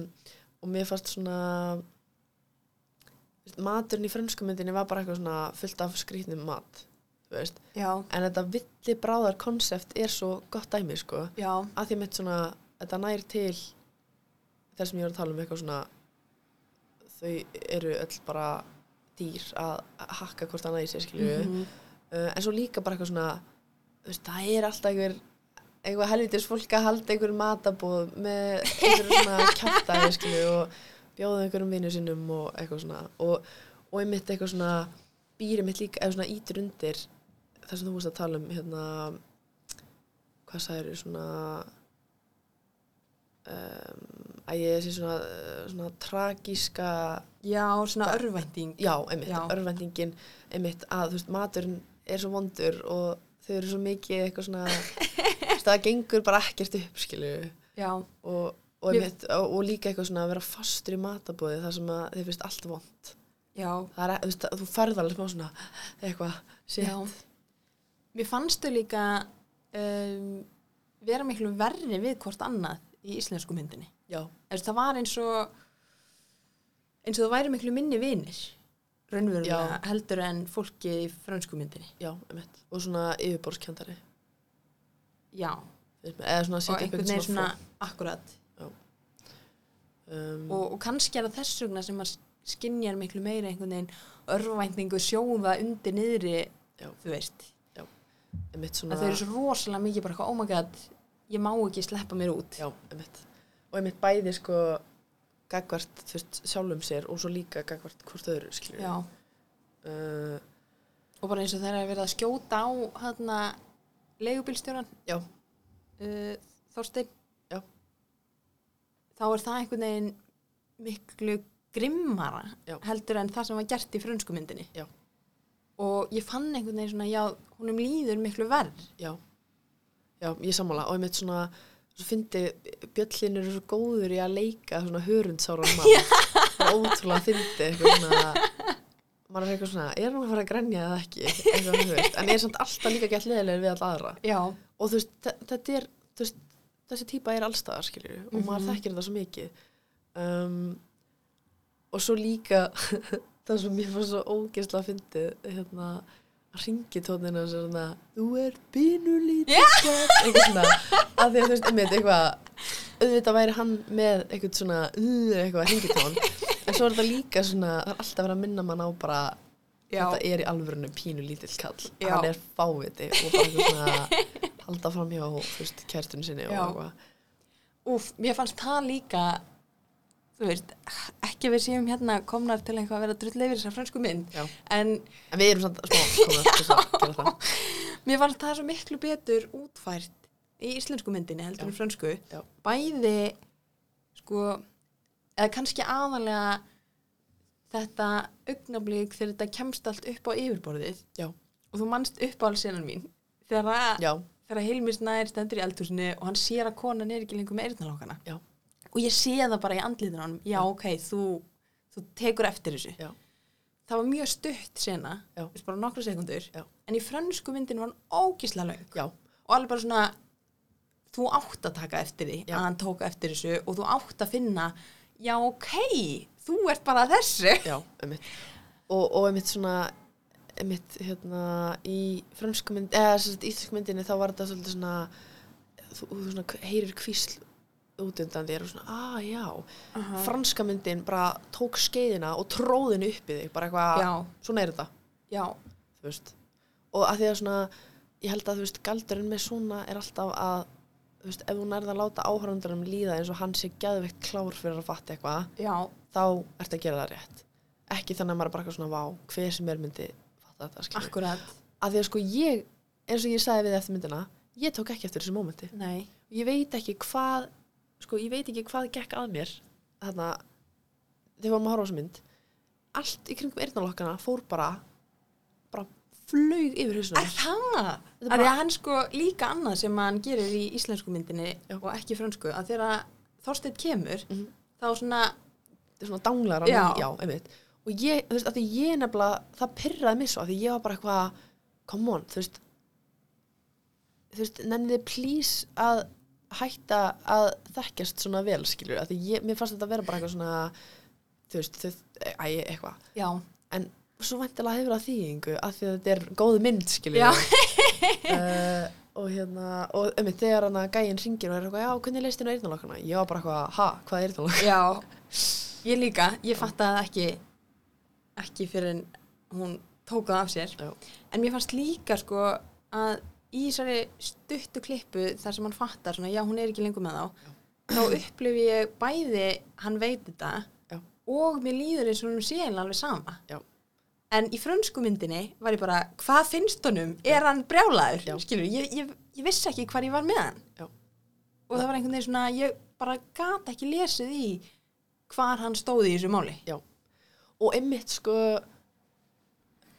og mér fannst svona maturinn í frönskumyndinni var bara eitthvað svona fullt af skrýtnum mat en þetta villi bráðar konsept er svo gott dæmi sko. Já, að því mitt svona, þetta nær til þess sem ég var að tala um eitthvað svona þau eru öll bara dýr að hakka hvort annað í sér skilju Mhm. uh, en svo líka bara eitthvað svona veist, það er alltaf einhver einhver helvitis fólk að halda einhver matabóð með einhver svona (laughs) kjátaði skilju og bjóða einhverjum vinnu sinnum og eitthvað svona. Og, og einmitt eitthvað svona býri mitt líka, eða svona ítur undir það sem þú veist að tala um hérna hvað sagður svona um, að ég sé svona, svona tragíska já, svona örvænting. Já, einmitt, Já. örvendingin einmitt að þú veist, maturinn er svo vondur og þau eru svo mikið eitthvað svona (laughs) það gengur bara ekkert upp skilu já, og, og, einmitt, og, og líka eitthvað svona að vera fastur í matabóði þar sem að þið finnst allt vond já, það er, þú að þú færð alveg smá svona eitthvað, já. Mér fannst þau líka um, vera miklu verri við hvort annað í íslensku myndinni. Það var eins og eins og það væri miklu minni vinir raunverulega heldur en fólki í frönsku myndinni. Já, einmitt. Og svona yfirborskjöndari já, eða svona og einhvern veginn svona svona akkurat um, og, og kannski er það þess vegna sem að skinjar miklu meira einhvern veginn örvæntingu sjóða undir niðri Já. þú veist, að svona þau eru svo rosalega mikið bara eitthvað, oh my god, ég má ekki sleppa mér út Já, einmitt. Og einmitt bæði sko gagvart, sjálfum sér og svo líka gagvart hvort öðru, skiljum Já. Uh, og bara eins og þeirra verið að skjóta á hérna leigubílstjóran já, uh, Þorstein Já. Þá er það einhvern veginn miklu grimmara Já. heldur en það sem var gert í frönskumyndinni Já. og ég fann einhvern veginn svona já, húnum líður miklu verð já. Já, ég sammála. Og einmitt svona, svo fyndi, Bjöllin eru svo góður í að leika svona hörundsáran mann. (laughs) Það er ótrúlega fyndi, eitthvað svona, maður er eitthvað svona, er hann að fara að grænja eða ekki? Þú. En er samt alltaf líka gett leðilega við all aðra. já, og þú veist, þe- þetta er þú veist, þessi típa er allstaðar skiljur og maður Mhm. þekkir þetta svo mikið um, og svo líka (laughs) það sem mér fannst svo ógeðslega fyndið hérna að ringi tónina svona þú er pínulítið yeah. eitthvað svona að því að þú veist, einmitt eitthvað auðvitað væri hann með eitthvað svona eitthvað ringitón en svo er þetta líka svona, það er alltaf verið að minna mann á bara já, þetta er í alvörinu pínu lítill kall Já. hann er fáviti og bara eitthvað svona (laughs) halda fram hjá kærtunni sinni úf, mér fannst það líka þú veist, ekki við séum hérna komnar til eitthvað að vera drull yfir þessar frönsku mynd en en við erum samt smá (laughs) það. Mér fannst það svo miklu betur útfært í íslensku myndinni heldur en frönsku. Já. bæði sko eða kannski aðalega þetta augnablík þegar þetta kemst allt upp á yfirborðið Já. og þú manst upp á alls senan mín þegar, að, Já, þegar Hilmis nær stendur í eldhúsinu og hann sér að konan er ekki lengur með eyrnalókana Já. og ég sé það bara í andlítinu hann já Já. ok, þú, þú tekur eftir þessu. Já. það var mjög stutt sena bara nokkra sekundur Já. en í frönsku myndin var hann ógislega löng. Já, og alveg bara svona þú átt að taka eftir því að hann tók eftir þessu og þú átt að finna já ok, þú ert bara þessu. Já, einmitt. Og, og einmitt svona einmitt hérna í frönsku mynd eða sérst íslensku myndinni þá var þetta svolítið svona þú, þú svona heyrir kvísl út undan þér og svona, ah já. Aha. franska myndin bara tók skeiðina og tróðinu upp í þig bara eitthvað, svona er þetta. Já, þú veist. Og að því að svona, ég held að þú veist galdurinn með svona er alltaf að þú veist, ef þú nærða að láta áhörundarum líða eins og hann sé gæðveikt klár fyrir að fatta eitthvað þá ertu að gera það rétt. Ekki þannig að maður er bara svona vá, hver sem er myndi fatta þetta akkurat að því að sko ég, eins og ég sagði við eftir myndina ég tók ekki eftir þessu mómenti nei, ég veit ekki hvað sko ég veit ekki hvað gekk að mér þarna þegar maður horfa á þessu mynd allt í kringum eyrnalokkana fór bara bara flög yfir hausnum er það? Þetta er hann sko líka annað sem hann gerir í íslensku myndinni Já. og ekki frönsku að þegar Þorsteinn kemur Mhm. þá svona, þetta er svona danglar á Já. ný, já, einmitt og ég, þú veist, að því ég nefnilega það pyrraði mig svo, að því ég var bara eitthvað come on, þú veist. Þú veist, nefnið please að hætta að þekkjast svona vel, skilur, að því ég, mér fannst þetta að vera bara eitthvað svona þú veist, þau, æ, eitthvað. Já, en svo væntilega hefur það þýðingu að því að þetta er góð mynd, skilur uh, (laughs) og hérna og um þegar hann að gæinn ringir og er eitthvað, já, hvernig leist þín á eyrnalokkana? Ég var bara eitthvað, ha, hvað er eyrnalokkana? já. (laughs) Ég líka, ég fatt að ekki ekki fyrir en hún tók það af sér Já. en mér fannst líka sko að í þessari stuttu klippu þar sem hann fattar svona, já hún er ekki lengur með þá þá upplifi ég bæði hann veit þetta Já. og mér líður eins og hún sé eiginlega alveg sama Já. en í frönsku myndinni var ég bara hvað finnst honum, er hann brjálaður Já. skilur, ég, ég, ég vissi ekki hvar ég var með hann Já. og það var einhvern veginn svona ég bara gat ekki lesið í hvar hann stóði í þessu máli og einmitt sko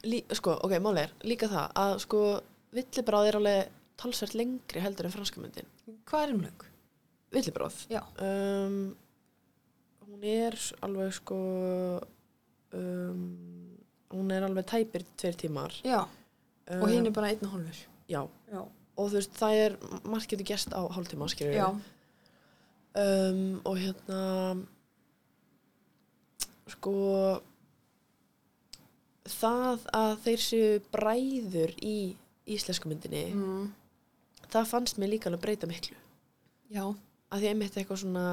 lí, sko, ok, máli er líka það að sko villibráð er alveg talsvert lengri heldur en franska myndin. Hvað er um lög? villibráð. Um, hún er alveg sko um, hún er alveg tæpir tveir tímar. Já, um, og hinn er bara einn og hálfur. Já, Já, og þú veist það er margt getur gest á hálftíma skilur já, um, og hérna sko það að þeir séu bræður í íslensku myndinni mm, það fannst mér líka alveg breyta miklu. Já, að því einmitt eitthvað svona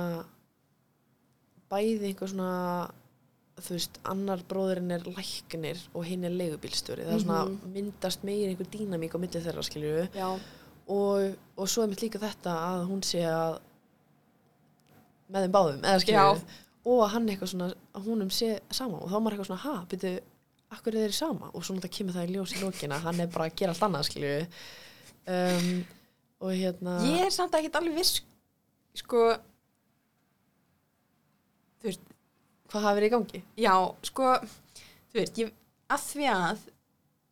bæði eitthvað svona þú veist, annar bróðurinn er læknir og hinn er leigubílstjóri. Það er svona Mhm. myndast meir einhver dýnamík á milli þeirra skilju og, og svo er mitt líka þetta að hún sé að með þeim báðum eða skilju. Og að hann eitthvað svona að húnum sé sama og þá er maður eitthvað svona ha, byrju, akkur er þeir sama? Og svo náttúrulega kemur það í ljós í lókina hann er bara að gera allt annað skilju um, og hérna Ég er samt ekkert alveg viss sko þú veist, hvað hafi verið í gangi? já, sko þú veist, ég, að því að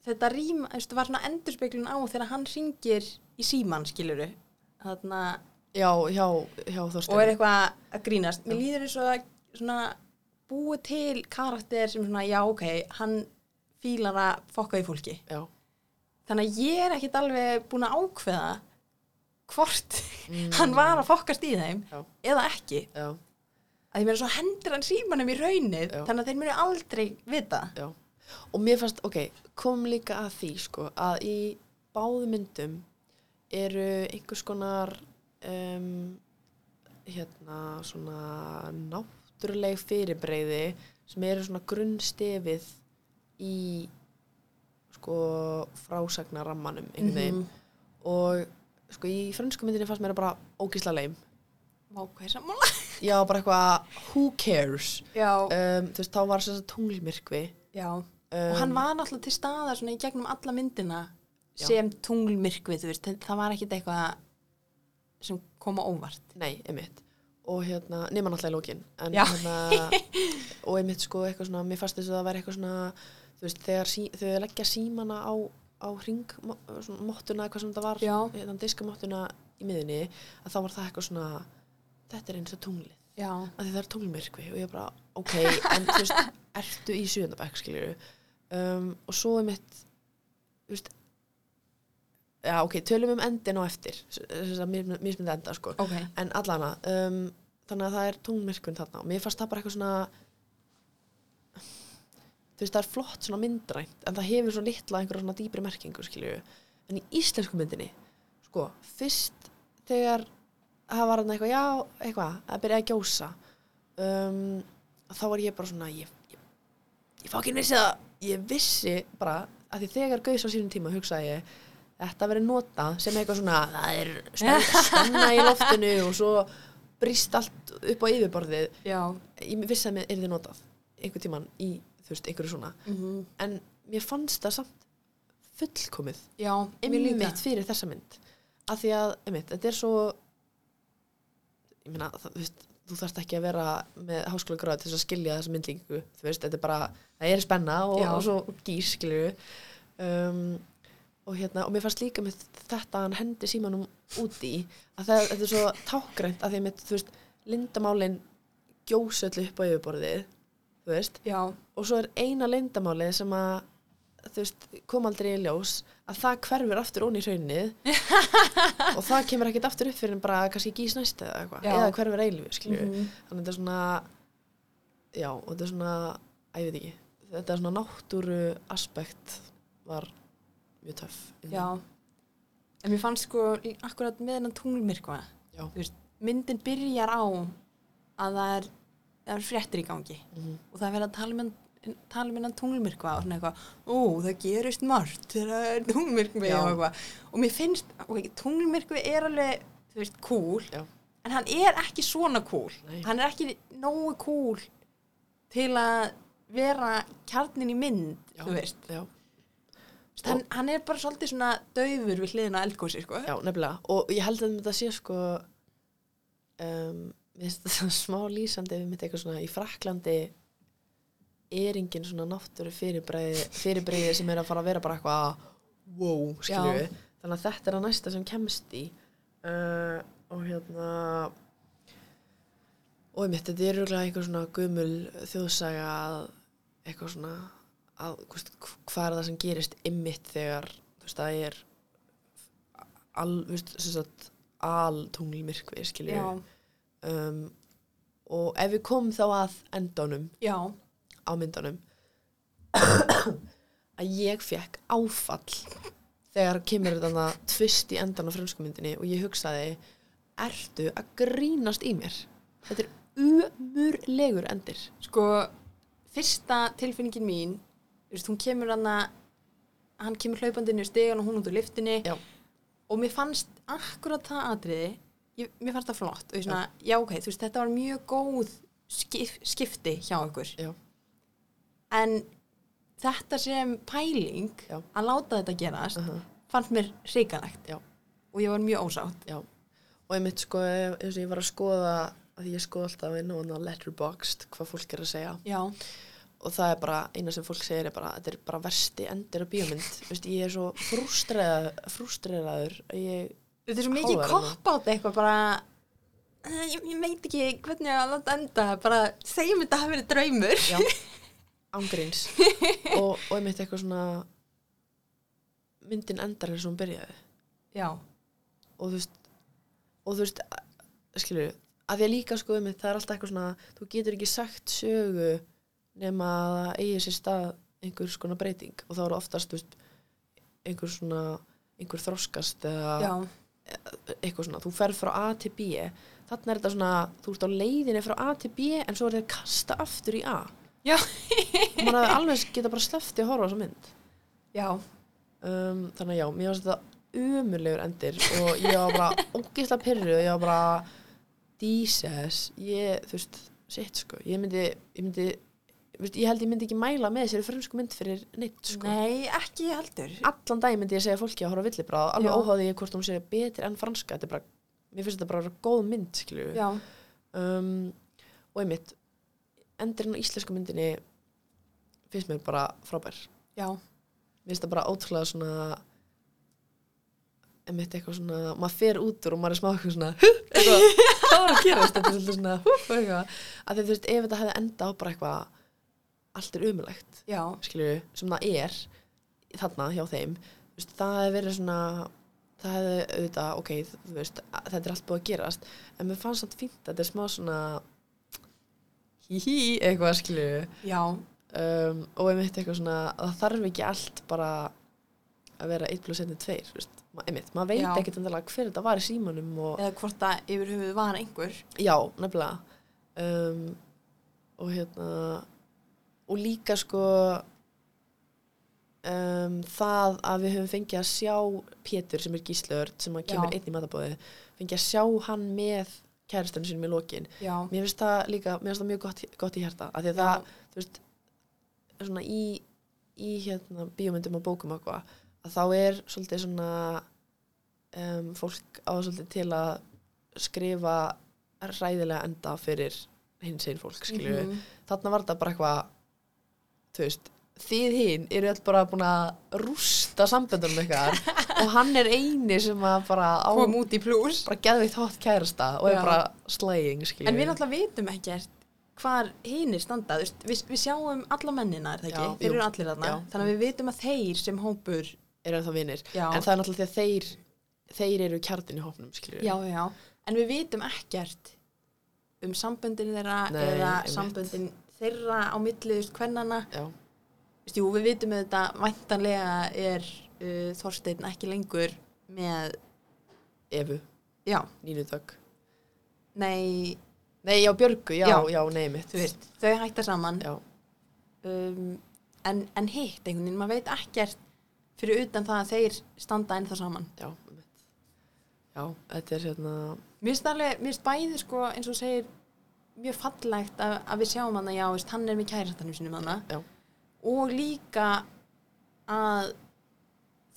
þetta rým, þú veist, var svona endurspeglun á þegar hann ringir í síman skiluru, þarna já, hjá, hjá og Þorstein er eitthvað að grínast. Mér Já. líður eins og að svona búið til karakter sem svona, já, ok hann fílar að fokka í fólki já, þannig að ég er ekkit alveg búin að ákveða hvort Mm. (laughs) hann var að fokkast í þeim Já. eða ekki já, að ég meira svo hendur hann símanum í raunið Já. þannig að þeir muni aldrei vita já og mér fannst, ok, kom líka að því sko, að í báðu myndum eru einhvers konar um, hérna svona náttúruleg fyrirbreyði sem eru svona grunnstefið í sko frásagnarammanum einhvern veginn Mhm. og sko í frönsku myndinni fannst mér bara ógísla leim Vá, hvað er sammála? (laughs) já bara eitthvað who cares Já, um, þú veist þá var þess að tunglmyrkvi já um, og hann var náttúrulega til staðar svona í gegnum alla myndina Já. sem tunglmyrkvið, þú veist, það var ekkit eitthvað sem kom á óvart. Nei, einmitt. Og hérna, nema náttúrulega í lókin. En hérna, (laughs) og einmitt sko eitthvað svona, mér fannst þess að það væri eitthvað svona, þú veist, þegar sí, þau leggja símana á, á ring, mo- svona mottuna, eitthvað sem það var, hérna diskamottuna í miðunni, að þá var það eitthvað svona, þetta er eins og tunglið. Að því það er tunglmyrkvi og ég bara, ok, en þú veist, (laughs) ertu í sjöndabæk, skilju. Um, og svo einmitt, þú veist, já, ok, tölum um endin á eftir, þess að mismyndi enda, sko. Ok. En allana, um, þannig að það er tunglmyrkvinn þarna og mér fannst það bara eitthvað svona þú veist það er flott svona myndrænt en það hefur svo litla einhverja svona dýpri merkingu skilju, en í íslensku myndinni sko, fyrst þegar það var hann eitthvað já, eitthvað, að byrja að gjósa um, þá var ég bara svona ég, ég, ég fá ekki vissi það ég vissi bara að því þegar gaus á sínum tíma hugsaði ég þetta verið notað sem eitthvað svona það er spenna, spenna í loftinu og svo brist allt upp á yfirborðið. Já. ég vissi að mér er þið notað einhver tíman í, þú veist, einhverju svona. Mm en mér fannst það samt fullkomið Já, einmitt fyrir þessa mynd. Af því að, einmitt, þetta er svo ég meina, það, þú veist þú þarft ekki að vera með háskóla gráð til þess að skilja þessa myndlíkingu, þú veist, þetta er bara það er spenna og, og svo gís skilju um, og hérna, og mér fannst líka með þetta að hann hendi símanum úti að það, þetta er svo tákgrænt að því að þú veist, lindamálin gjósa öllu upp á yfirborðið þú veist, Já. og svo er eina leyndamálið sem að þú veist, kom aldrei í ljós að það hverfur aftur ón í hraunið (laughs) og það kemur ekkert aftur upp fyrir en bara kannski gís næst eða eitthvað eða hverfur eilífi, skilju Mhm. þannig að þetta er svona já, og þetta er svona, að ég veit ekki þetta er svona náttúru aspekt var mjög töff Já. En mér fannst sko akkurat með hennan tunglmyrkva, veist, myndin byrjar á að það er, það er fréttir í gangi Mhm. og það er verið að tala um hennan tala um hennan tunglmyrkva og svona eitthvað ó, það gerist margt þegar það er tunglmyrkvi og eitthvað og mér finnst, ok, tunglmyrkvi er alveg, þú veist, cool Já. en hann er ekki svona cool Nei. hann er ekki nógu cool til að vera kjarnin í mynd, já, þú veist já, hann, hann er bara svolítið svona daufur við hliðina eldgósi, sko. Já, nefnilega. Og ég held að þetta sé sko um, (laughs) smá lýsandi við mitt eitthvað svona í Fraklandi er engin svona náttúru fyrirbreiði, sem er að fara að vera bara eitthvað wow, skilju Já. þannig að þetta er að næsta sem kemst í. Uh, og hérna og ég mitt, þetta er rúglega einhver svona gumul þjóðsaga að eitthvað svona að, hvað er það sem gerist ymmit þegar þú veist, það er al, tunglmyrkvi, skilju um, og ef við komum þá að endanum já, á myndunum (coughs) að ég fekk áfall þegar kemur þetta tvist í endan á frönsku myndinni og ég hugsaði ertu að grínast í mér? Þetta er umurlegur endir. Sko fyrsta tilfinningin mín veist, hún kemur hann að hann kemur hlaupandi inn í stegan og hún út úr liftinni Já. og mér fannst akkurat það atriði ég, mér fannst það flott og ég svona, já. ok, þú veist, þetta var mjög góð skip, skipti hjá ykkur Já. en þetta sem pæling Já. að láta þetta gerast uh fannst mér hrikalegt Já. og ég var mjög ósátt Já, og ég mitt sko ef ég var að skoða að ég skoða alltaf inn á letterboxd hvað fólk er að segja já, og það er bara, eina sem fólk segir er bara þetta er bara versti endir á bíómynd. Vist, ég er svo frústreraður frústreraður að ég, þetta er svo mikið Hávær hana. kopp átt eitthvað bara eh, ég, ég veit ekki hvernig ég að láta enda bara segjum þetta hafi verið draumur. Já, ángríns (laughs) og, og ég mitt eitthvað svona myndin endar eins og hún byrjaði. Já, og þú veist og þú veist, skilur að því að líka sko um það er alltaf eitthvað svona þú getur ekki sagt sögu nema að það eigi sér stað einhver skona breyting. Og þá eru oftast veist, einhver svona einhver þroskast eða eitthvað svona, þú ferð frá A til B. Þannig er þetta svona, þú ert á leiðinni frá A til B en svo er þetta kasta aftur í A. Já. og mann hefði alveg geta bara slefti að horfa þessa mynd. Já. Um, þannig að já, mér varst þetta umurlegur endir og ég var bara (laughs) ógeðslega pyrru og ég var bara Jesus, ég, þú veist sitt sko, ég myndi, ég myndi veist, ég held ég myndi ekki mæla með þessari frönsku mynd fyrir neitt sko. Nei, ekki heldur. allan dag myndi ég segja fólki að horfa villibráð alveg Já. óháði ég hvort hún sé betri enn franska. Þetta er bara, mér finnst þetta bara góð mynd um, og einmitt endurinn á íslensku myndinni finnst mér bara frábær. Já, mér finnst það bara ótrúlega svona einmitt eitthvað svona maður fer út úr og maður er smá eitthvað svona eitthvað, hvað var að gerast? Þetta er svolítið svona húf, eitthvað. Að því þú veist ef þetta hefði enda á bara eitthvað allt er umulegt já, skilju, sem það er þarna hjá þeim. Veist, það hefði verið svona það hefði auðvitað, ok, veist þetta er allt búið að gerast, en mér fannst samt fínt þetta er smá svona hí, eitthvað skilju um, og einmitt eitthvað svona það þarf ekki allt bara að vera 1 plus 1 er 2 þú veist, einmitt, maður veit ekkert endilega hver þetta var í símanum eða hvort það yfir höfuð var einhver. Já, nefnilega. Um, og hérna og líka sko um, það að við höfum fengið að sjá Pétur sem er gíslöður sem kemur Já. einn í matabóði fengið að sjá hann með kærastunum sínum í lokin Já, mér finnst það líka, mér finnst það mjög gott, gott í hjarta af því að það, þú veist svona í, í hérna bíómyndum og bókum og eitthvað að þá er svolítið svona um, fólk á svolítið til að skrifa ræðilega enda fyrir hins einn fólk, skilju Mhm. þarna var þetta bara eitthvað þú veist, þið hinn eru öll bara búin að rústa samböndunum ykkar (laughs) og hann er eini sem að bara á kom út í plús. bara geðveitt hótt kærasta og er Já. bara slaying, skilju En við náttúrulega vitum ekkert hvar hinir standa, þú veist, við, við sjáum alla mennina, er það ekki? Já, þeir jú. eru allir þarna, Já. þannig að við vitum að þeir sem hópur, er ennþá vinir já, en það er náttúrulega því að þeir þeir eru kjartin í hópnum, skilju já, já, en við vitum ekkert um samböndin þeirra Nei, eða einmitt. samböndin þeirra á milli, þú veist, hvernana, jú, við vitum að þetta væntanlega er uh, Þorsteinn ekki lengur með, Evu, já, Nínu Dögg nei, nei, já, Björgu, já, Já. já, nei mitt. Þú veist, þau hætta saman, um, en, en hitt einhvern veginn, maður veit ekkert fyrir utan það að þeir standa ennþá saman. já, já, þetta er hérna Mér finnst alveg, mér finnst bæði sko eins og segir mjög fallegt að, að við sjáum hann að já, veist, hann er með kærastanum sinum hann og líka að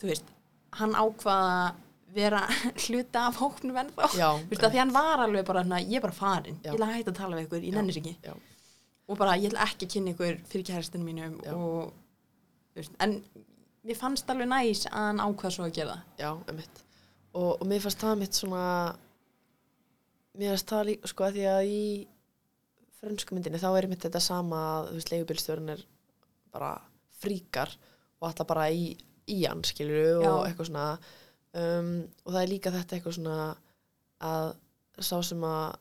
þú veist, hann ákvaða vera (laughs) hluta af hóknum ennþá já, Þú veist, að því hann var alveg bara, svona, ég er bara farin Já. ég ætla að hætta að tala við ykkur, ég nennis ekki. já, og bara, ég ætla ekki að kynna ykkur fyrir kærastinu mínum og veist, en mér fannst alveg næs að hann ákvaða svo að gera það. Já, mitt og, og mér fannst það mitt svona mér fannst það líka, sko, að því að í frönsku myndinni þá er þetta sama að, leigubilstjórn er bara fríkar og alltaf bara í, í hann, skilur og eitthvað svona. Um, og það er líka þetta eitthvað svona að sá sem að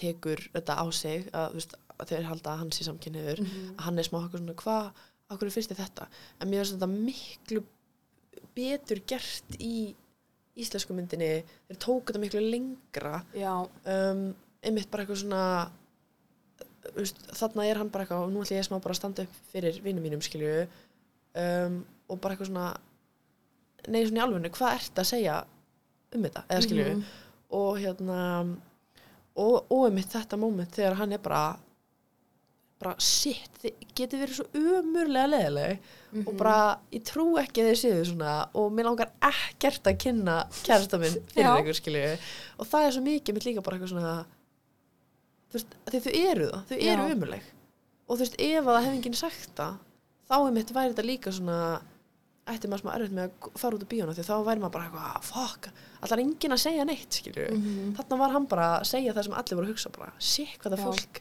tekur þetta á sig að, þú veist, að þeir halda að hann sé samkynniður Mhm. að hann er smá eitthvað svona hvað, okkur finnst þið þetta? En mér finnst þetta miklu betur gert í íslensku myndinni, þeir tóku þetta miklu lengra. Um, einmitt bara eitthvað svona þarna er hann bara eitthvað og nú ætlum ég smá bara að standa upp fyrir vinnum mínum skilju um, og bara eitthvað svona nei svona í alvegnu, hvað ert að segja um þetta, eða skilju Mhm. og hérna og, og einmitt þetta moment þegar hann er bara bara shit, þið getið verið svo umurlega leðileg Mhm. og bara, ég trú ekki að þið séu svona og mér langar ekkert að kynna kærasta minn fyrir einhver skilju og það er svo mikið mitt líka bara eitthvað svona þú veist, því þau eru það þau eru Já. umurleg og þú veist, ef að það hef enginn sagt það þá er mitt væri þetta líka svona ætti maður smá erfitt með að fara út á bíóna því þá væri maður bara eitthvað, "Ah, fuck. Allar enginn að segja neitt, skilju Mhm. þarna var hann bara að segja það sem allir voru að hugsa bara, shit, hvað það fólk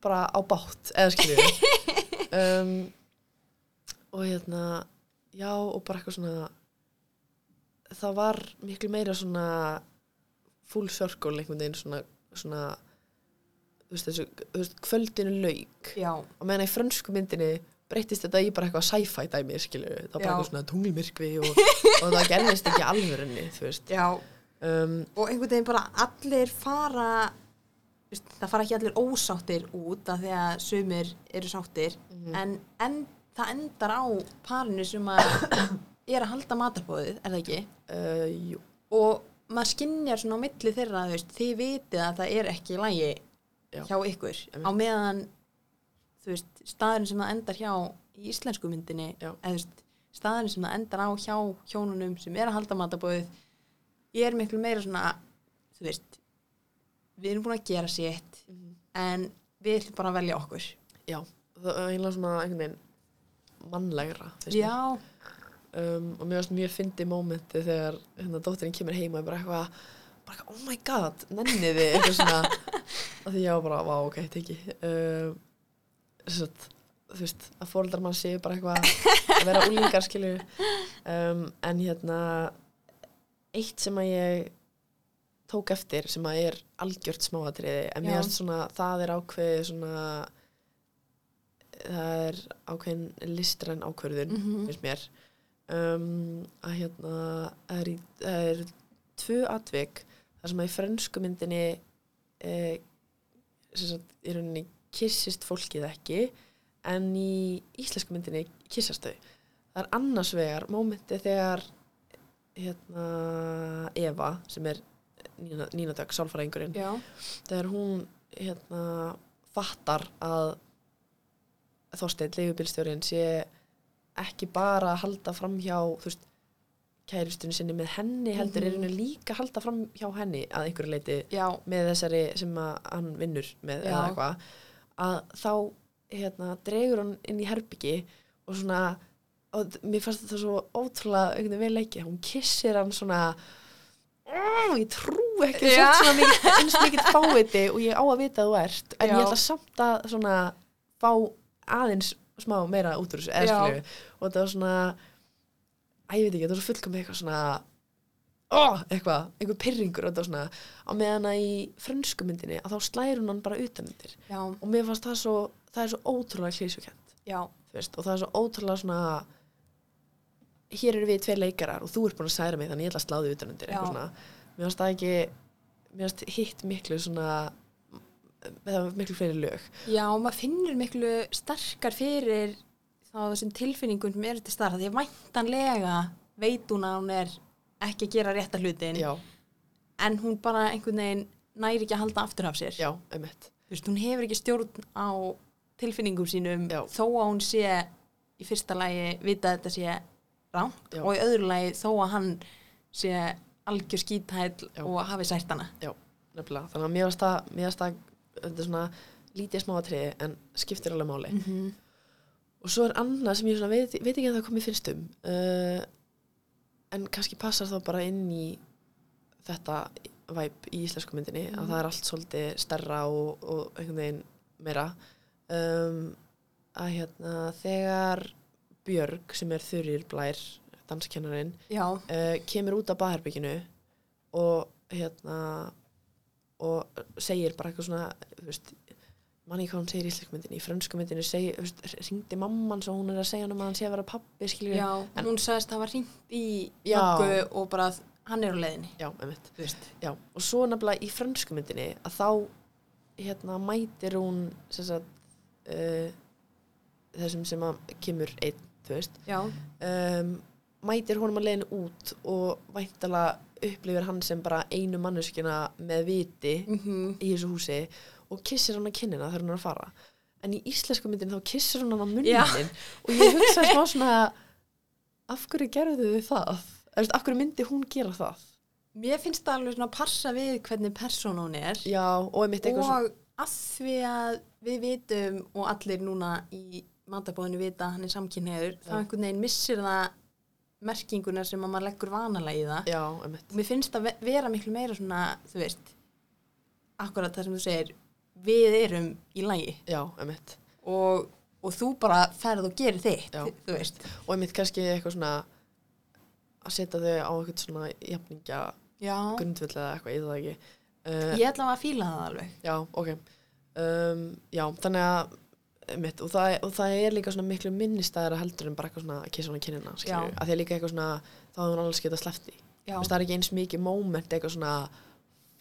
bara á bátt, eða skilju (laughs) um, og hérna já, og bara eitthvað svona það var miklu meira svona full circle einhvern veginn svona, svona þú veist, þessu, þú veist, kvöldinu lauk Já, og meðan í frönsku myndinni breytist þetta í bara eitthvað sci-fi dæmi, skilju það var bara Já. eitthvað svona tunglmyrkvi og, og það gerðist ekki alvörinni, þú veist já um, og einhvern veginn bara allir fara þú veist, það fara ekki allir ósáttir út af því að sumir eru sáttir Mhm. en, en það endar á parinu sem að (coughs) er að halda matarbóðið, er það ekki? uh, jú, Og maður skinnjar svona á milli þeirra, þú veist, þið vitið að það er ekki í lægi Já. hjá ykkur Einmitt. á meðan veist, staðurinn sem það endar hjá í íslensku myndinni, eða staðurinn sem það endar á hjá hjónunum sem er að halda matabóðið, ég er miklu meira svona, þú veist, við erum búin að gera sétt, en við ætlum bara að velja okkur. Já, það er eiginlega svona einhvern veginn mannlegra finnst um, og mér varst mjög fyndi mómenti þegar hérna dóttirinn kemur heima og er bara eitthvað oh my god, nenni þið eitthvað svona að því ég var bara, vá, ok, teki um, svo, þú veist, að fóreldrar mann séu bara eitthvað að vera úlingar skilju um, en hérna eitt sem að ég tók eftir sem að er algjört smáatriði en mér varst svona, það er ákveðið svona það er ákveðin listræn ákvörðun Mhm. finnst mér. Um, að hérna það er, er tvö atvik þar sem að í frönsku myndinni e, sem sagt, í rauninni kissist fólkið ekki en í íslensku myndinni kissast þau. Það er annars vegar mómenti þegar hérna Eva sem er Dögg, sálfræðingurinn þegar hún hérna fattar að Þorsteinn, leigubílstjórin sé ekki bara að halda fram hjá þú veist, kærustunni sinni með henni heldur Mhm. er henni líka halda fram hjá henni að einhverju leiti já, með þessari sem hann vinnur með eða Já. eitthvað að þá hérna, dregur hann inn í herbyggi og svona og mér fannst þetta svo ótrúlega einhvern veginn vel leikið, hún kissir hann svona ó, ég trú ekki sért svona mikið, eins fáviti og ég á að vita að þú ert en Já. ég ætla samt að svona fá aðeins smá meira út úr þessu eða Já. skilju og þetta var svona að ég veit ekki, þetta var svo fullkomið eitthvað svona ó, eitthvað, einhver pyrringur og þetta svona á meðan að í frönsku myndinni að þá slæður hún hann bara utanundir já, og mér fannst það svo, það er svo ótrúlega klísukent og það er svo ótrúlega svona hér eru við tveir leikarar og þú ert búin að særa mig þannig ég ætla að eitthvað svona, mér fannst það ekki mér fannst hitt miklu svona það miklu fleiri lög. Já, maður finnur miklu sterkar fyrir þá þessum tilfinningum sem eru til starf því að væntanlega veit hún að hún er ekki að gera rétta hlutin já, en hún bara einhvern veginn næri ekki að halda aftur af sér já, veist, hún hefur ekki stjórn á tilfinningum sínum Já. þó að hún sé í fyrsta lagi vita að þetta sé rámt Já. og í öðru lagi þó að hann sé algjör skítæll Já. og hafi sært hana þannig að mér er svona lítið smáatriði en skiptir alveg máli mm -hmm. Og svo er annað sem ég svona veit, veit ekki að það komið fyrst um uh, en kannski passar þá bara inn í þetta væp í íslensku myndinni að Mhm. það er allt svolítið stærra og, og einhvern veginn meira um, að hérna þegar Björg sem er Þurir Blær danskennarinn uh, kemur út af baðherbygginu og hérna og segir bara eitthvað svona þú veist, manni hvað hún segir í íslensku myndinni í veist, ringdi mamman svo hún er að segja hann um að hann sé að vera pappi skilur já, En- hún sagðist að það var hringt í nokku og bara að hann er á leiðinni. Já, einmitt. Þú veist. já, og svo nefnilega í frönsku myndinni að þá hérna mætir hún sagt uh, þessum sem að kemur einn, þú veist. Um, mætir honum að leiðinu út og væntalega upplifir hann sem bara einu manneskina með viti mm í þessu húsi og kissir hann að kinnina þegar hann er að fara. En í íslensku myndin þá kissir hann á munnin og ég hugsaði smá svona af hverju gerðu þau það? Eða, veist, af hverju myndi hún gera það? mér finnst það alveg svona að passa við hvernig persón hún er. Já, og og að því að við vitum og allir núna í matabóðinu vita að hann er samkynneður þá einhvern veginn missir það merkinguna sem að maður leggur vanalega í það. Já, og mér finnst það ve- vera miklu meira svona þú veist akkurat það sem þú segir við erum í lagi. Já, einmitt. Og, og þú bara ferð og gerir þitt Já. þú veist. Og einmitt kannski eitthvað svona að setja þau á eitthvað svona jafningja já, grundvill eða eitthvað, ég það ekki. Uh, ég ætla að fíla það alveg. Já, ok. Um, Já, þannig að mitt, og, það, og það er líka svona miklu minnistæðara heldur en bara eitthvað svona að kissa svona kynina að því að líka eitthvað svona þá hefur hún alveg getað slefti það er ekki eins mikið moment eitthvað svona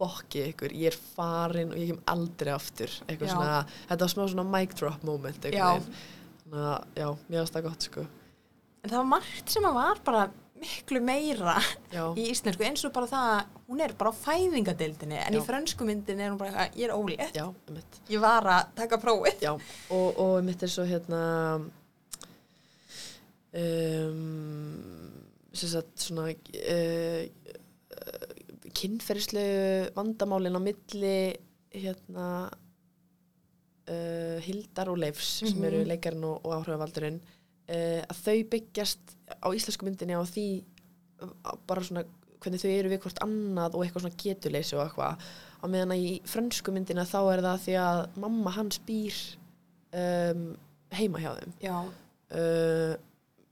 fokki ykkur, ég er farin og ég kem aldrei aftur. Svona, þetta var smá svona mic drop moment Já. að já, mér varst það gott sko. En það var margt sem að var bara miklu meira já, í íslensku eins og bara það að hún er bara á fæðingadeildinni en í Já. frönsku myndinni er hún bara ég er ólétt. Einmitt. Ég var að taka prófið. Og, og mitt er svo hérna um, sem sagt svona uh, kynferðislegu vandamálin á milli hérna uh, Hildar og Leifs sem Mhm. eru leikarinn og, og áhrifavaldurinn uh, að þau byggjast á íslensku myndinni á því uh, bara svona hvernig þau eru við hvort annað og eitthvað svona getuleysi og eitthvað. Á meðan að í frönsku myndina þá er það því að mamma hans býr um, heima hjá þeim. Uh,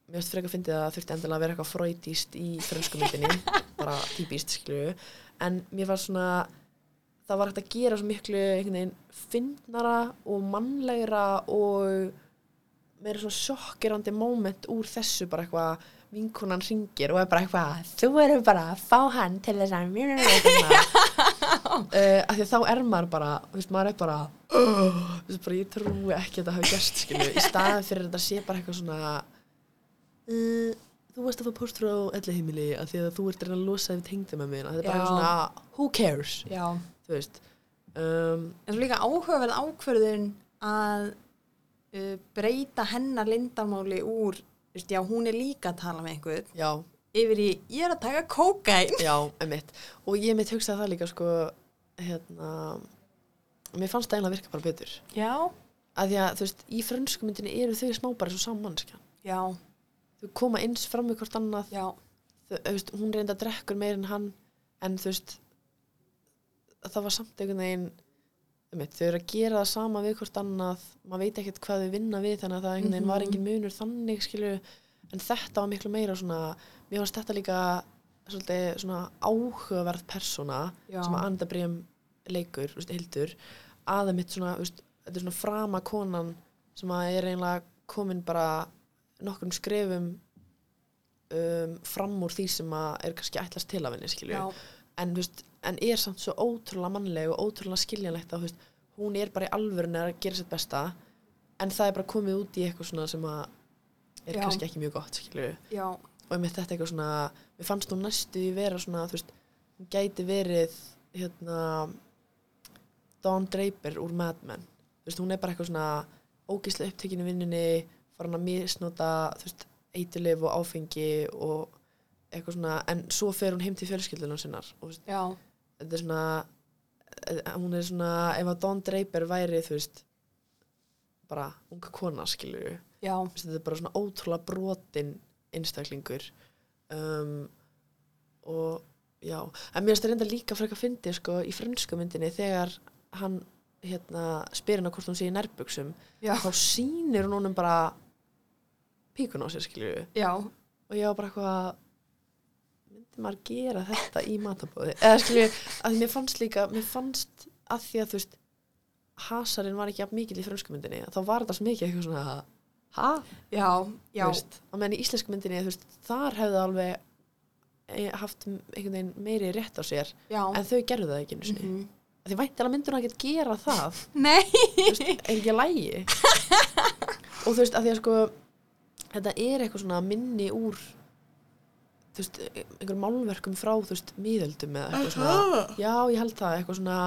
mér finnst frekar að fyndið að það þurfti endilega að vera eitthvað fröytíst í frönsku myndinni. (laughs) Bara típist skilju en mér var svona það var hægt að gera svo miklu fyndnara og mannlegra og meira svona sjokkirandi moment úr þessu bara eitthvað vinkonan ringir og er bara eitthvað þú eru bara að fá hann til þess að er eitthvað uh, af því að þá er maður bara þú veist, maður er bara, uh, bara ég trúi ekki að þetta hafi skilju í staðin fyrir að þetta sé bara eitthvað svona uh, þú veist að fá póstur á elli heimili af því að þú ert að reyna að losa við tengdum með mér þetta er bara svona, who cares? Já. Þú veist um, en svo líka áhugaverð ákverðin að uh, breyta hennar lindarmáli úr veist, já, hún er líka að tala með einhvern já, yfir í, ég er að taka kókain já, emitt og ég mitt hugsaði það líka sko hérna mér fannst það einlega virka bara betur. Já, að því að þú veist, í frönsku myndinni eru þau smá bara svo sammannskja já, þau koma eins fram með hvort annað þau, veist, hún reynda að drekkur meir en hann en þú veist það var samt einhvern veginn þau eru að gera það sama við hvort annað maður veit ekkert hvað þau vinna við þannig að það einhvern veginn var Mhm. engin munur þannig skilju en þetta var miklu meira svona mér fannst þetta líka svolítið svona áhugaverð persóna Já. sem að Anda Brím leikur, veist, Hildur að mitt svona, veist, þetta er svona frama konan sem að er eiginlega komin bara nokkrum skrefum um, fram úr því sem er kannski ætlast til af henni en, veist, en er samt svo ótrúlega mannleg og ótrúlega skiljanlegt að veist, hún er bara í alvörinu að gera sitt besta en það er bara komið út í eitthvað svona sem að er Já. kannski ekki mjög gott og með þetta eitthvað svona mér fannst hún næstu í vera svona veist, hún gæti verið hérna Dawn Draper úr Mad Men. Hún er bara eitthvað svona ógíslega upptekinu vinnunni farin að misnota eiturlif og áfengi og eitthvað svona, en svo fer hún heim til fjölskyldunum sinnar og veist, þetta er svona eh, hún er svona, ef að Dawn Draper væri þú veist bara unga kona skilur já, þetta er bara svona ótrúlega brotin einstaklingur. Um, og já, en mér finnst það reynda líka frekar að fyndi sko í frönsku myndinni þegar hann hérna spyr hennar hvort hún sé í já, þá sýnir hún honum bara píkun á sér skilju já, og ég var bara eitthvað myndi maður gera þetta í matabóði eða skilju, að mér fannst líka mér fannst að því að þú veist hasarinn var ekki jafn mikil í frönsku myndinni þá var þetta svo mikið eitthvað svona ha? já, já, veist, á meðan í íslensku myndinni þú veist, þar hefðu alveg eh, haft einhvern veginn meiri rétt á sér já. en þau gerðu það ekki einu sinni. Mhm. því væntilega myndur hún að gera það. (laughs) Nei, þú veist, er ekki að lægi (laughs) og þú veist, að því að sko þetta er eitthvað svona minni úr þú veist, einhverjum málverkum frá, þú veist, miðöldum eða eitthvað svona, já, ég held það eitthvað svona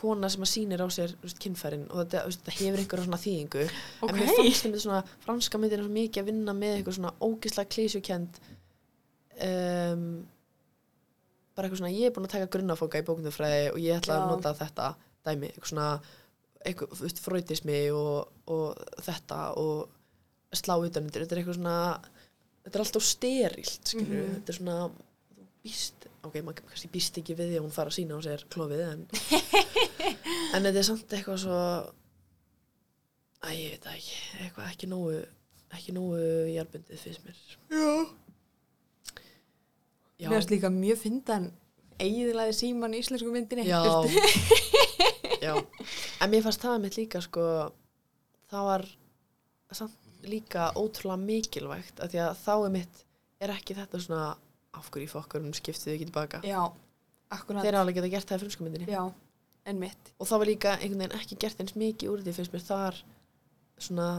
kona sem að sýnir á sér þú veist, kynfærin og þetta, veist, þetta hefur einhverja svona þýðingu. En mér fannst þeim svona franska myndin svo mikið að vinna með eitthvað svona ógislega klísjukend um, bara eitthvað svona ég er búin að taka grunnafóka í bókundafræði og ég ætla að Já. nota þetta dæmi, eitthvað svona eitthvað, þú veist, fröytismi og, og þetta og slá utanundir, þetta er eitthvað svona þetta er alltaf sterilt, skilur Mhm. þetta er svona, býst ok, maður kannski býst ekki við því að hún fara að sína á sér klófið, en (laughs) en þetta er samt eitthvað svo Æ, ég veit ekki, eitthvað ekki nógu, ekki nógu jarbundið fyrst mér. Já. mér finnst líka mjög fyndan eiginlega síman í íslensku myndinni Já. Já. En mér fannst það mitt líka, sko, það var samt líka ótrúlega mikilvægt að því að þá er mitt, er ekki þetta svona af hverju fokkurum skiptið ekki tilbaka. já, akkurat Þeir alveg geta gert það í frönsku myndinni. já, en mitt Og það var líka einhvern veginn ekki gert eins mikið úr því finnst mér þar svona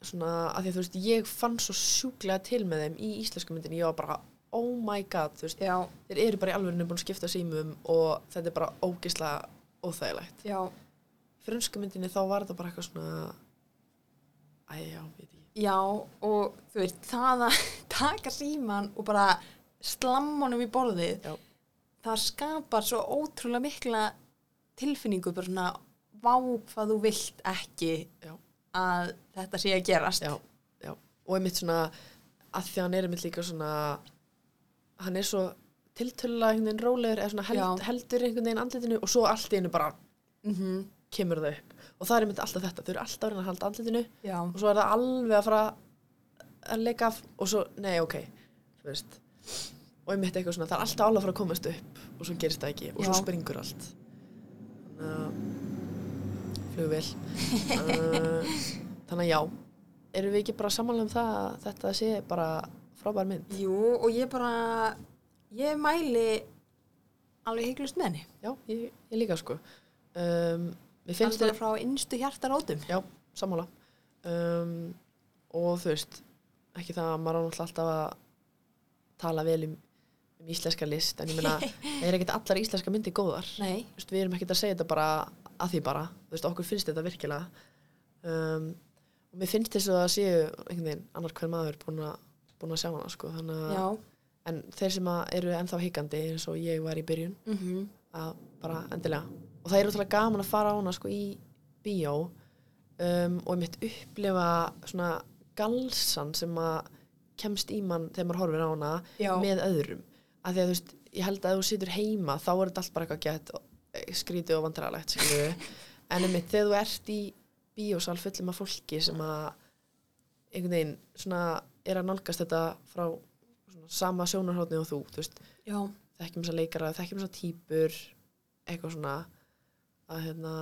svona, að því að þú veist, ég fann svo sjúklega til með þeim í íslensku myndin, ég var bara oh my god, þú veist, já, þeir eru bara í alveg búin að skipta símum og þetta er bara ógislega óþægilegt. já, Frönsku myndinni þá var þetta bara eitthvað svona æ, já, veit ég já og þú veist, það að (laughs) taka síman og bara slamma honum í borðið Já. það skapar svo ótrúlega mikla tilfinningu bara svona vá hvað þú vilt ekki Já. að þetta sé að gerast já, já, og einmitt svona að því að hann er einmitt líka svona hann er svo tiltölulega einhvern veginn rólegur eða svona held, Já. heldur einhvern veginn andlitinu og svo allt í einu bara mm kemur það upp og það er einmitt alltaf þetta, þau eru alltaf að reyna að halda andlitinu. Já, og svo er það alveg að fara að leika af og svo, nei, ok og einmitt eitthvað svona, það er alltaf alveg að fara að komast upp og svo gerist það ekki. Og svo Já. springur allt. Þannig að flugvél uh, (laughs) þannig að já. Erum við ekki bara samanlega um það að þetta sé bara frábær mynd? Jú og ég bara ég mæli alveg hygglust með henni. Já, ég, ég líka sko. Um, finnst alveg frá innstu hjartarótum Já, sammála. Um, og þú veist ekki það að maður á náttúrulega alltaf að tala vel um, um íslenska list en ég meina, (laughs) það er ekkert allar íslenska myndi góðar. Veist, við erum ekkert að segja þetta bara að því bara. Þú veist, okkur finnst þetta virkilega. Um, og mér finnst þess að það séu einhvern veginn, annar hver maður búin að, búin að sjá hana sko, þannig að já. En þeir sem eru ennþá hikandi eins og ég var í byrjun mm að bara endilega og það er útrúlega gaman að fara á hana sko í bíó. Um, og ég mitt upplifa svona galsan sem að kemst í mann þegar maður horfir á hana Já. með öðrum. Af því að þú veist, ég held að þú situr heima þá er þetta allt bara eitthvað gett skrítið og vandrarlegt (laughs) en einmitt þegar þú ert í bíósal fullum af fólki sem að einhvern veginn svona er að nálgast þetta frá svona, sama sjónarhóttni og þú, þú veist. Þekkjum þess að leikara, þekkjum þess að típur eitthvað svona að hérna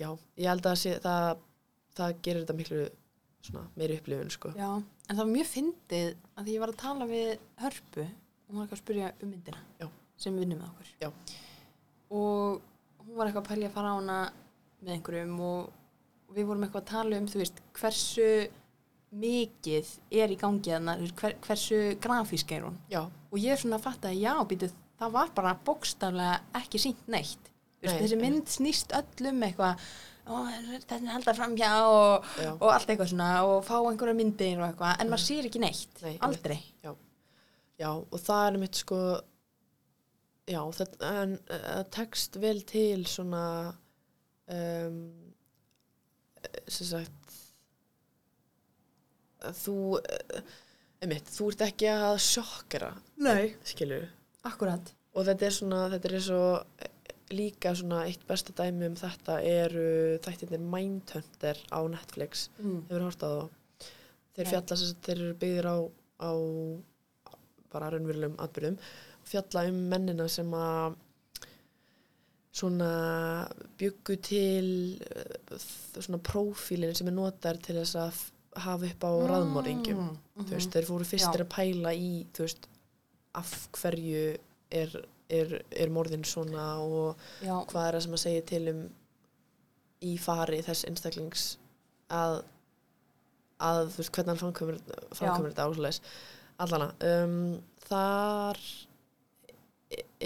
já, ég held að sé, það, það gerir þetta miklu svona meiri upplifun sko. já en það var mjög fyndið að því ég var að tala við hörpu og hún var eitthvað að spyrja um myndina Já. sem við vinnum með okkur Já. og hún var eitthvað að pælja að fara á hana með einhverjum og við vorum eitthvað að tala um þú veist, hversu mikið er í gangi þú veist, hver, hversu grafísk er hún já, og ég er svona að fatta að já, býtu, það var bara bókstaflega ekki sínt neitt þessi mynd snýst öll um eitthvað þetta er haldar fram hjá og, já, og allt eitthvað svona og fá einhverja myndir og eitthvað en maður sér ekki neitt, Nei, aldrei. Já. Og það er mitt sko já, þetta en, uh, tekst vel til svona um, sem sagt þú uh, einmitt, þú ert ekki að sjokkera skilur akkurat. Og þetta er svona, þetta er svo líka svona eitt besta dæmi um þetta eru þættirnir Mindhunter á Netflix mm. hefur hort á þeir fjalla sem þeir eru byggðir á, á bara raunverulegum atbyrðum fjalla um mennina sem að svona byggu til uh, svona prófílin sem er notar til þess að hafa upp á raðmóringjum mm. þú veist, þeir fóru fyrstir Já. að pæla í veist, af hverju er, er, er morðin svona og já, hvað er það sem að segja til um í fari þess einstaklings að að þú veist hvernig hann framkvæmur framkvæmur þetta ásleis allana um, þar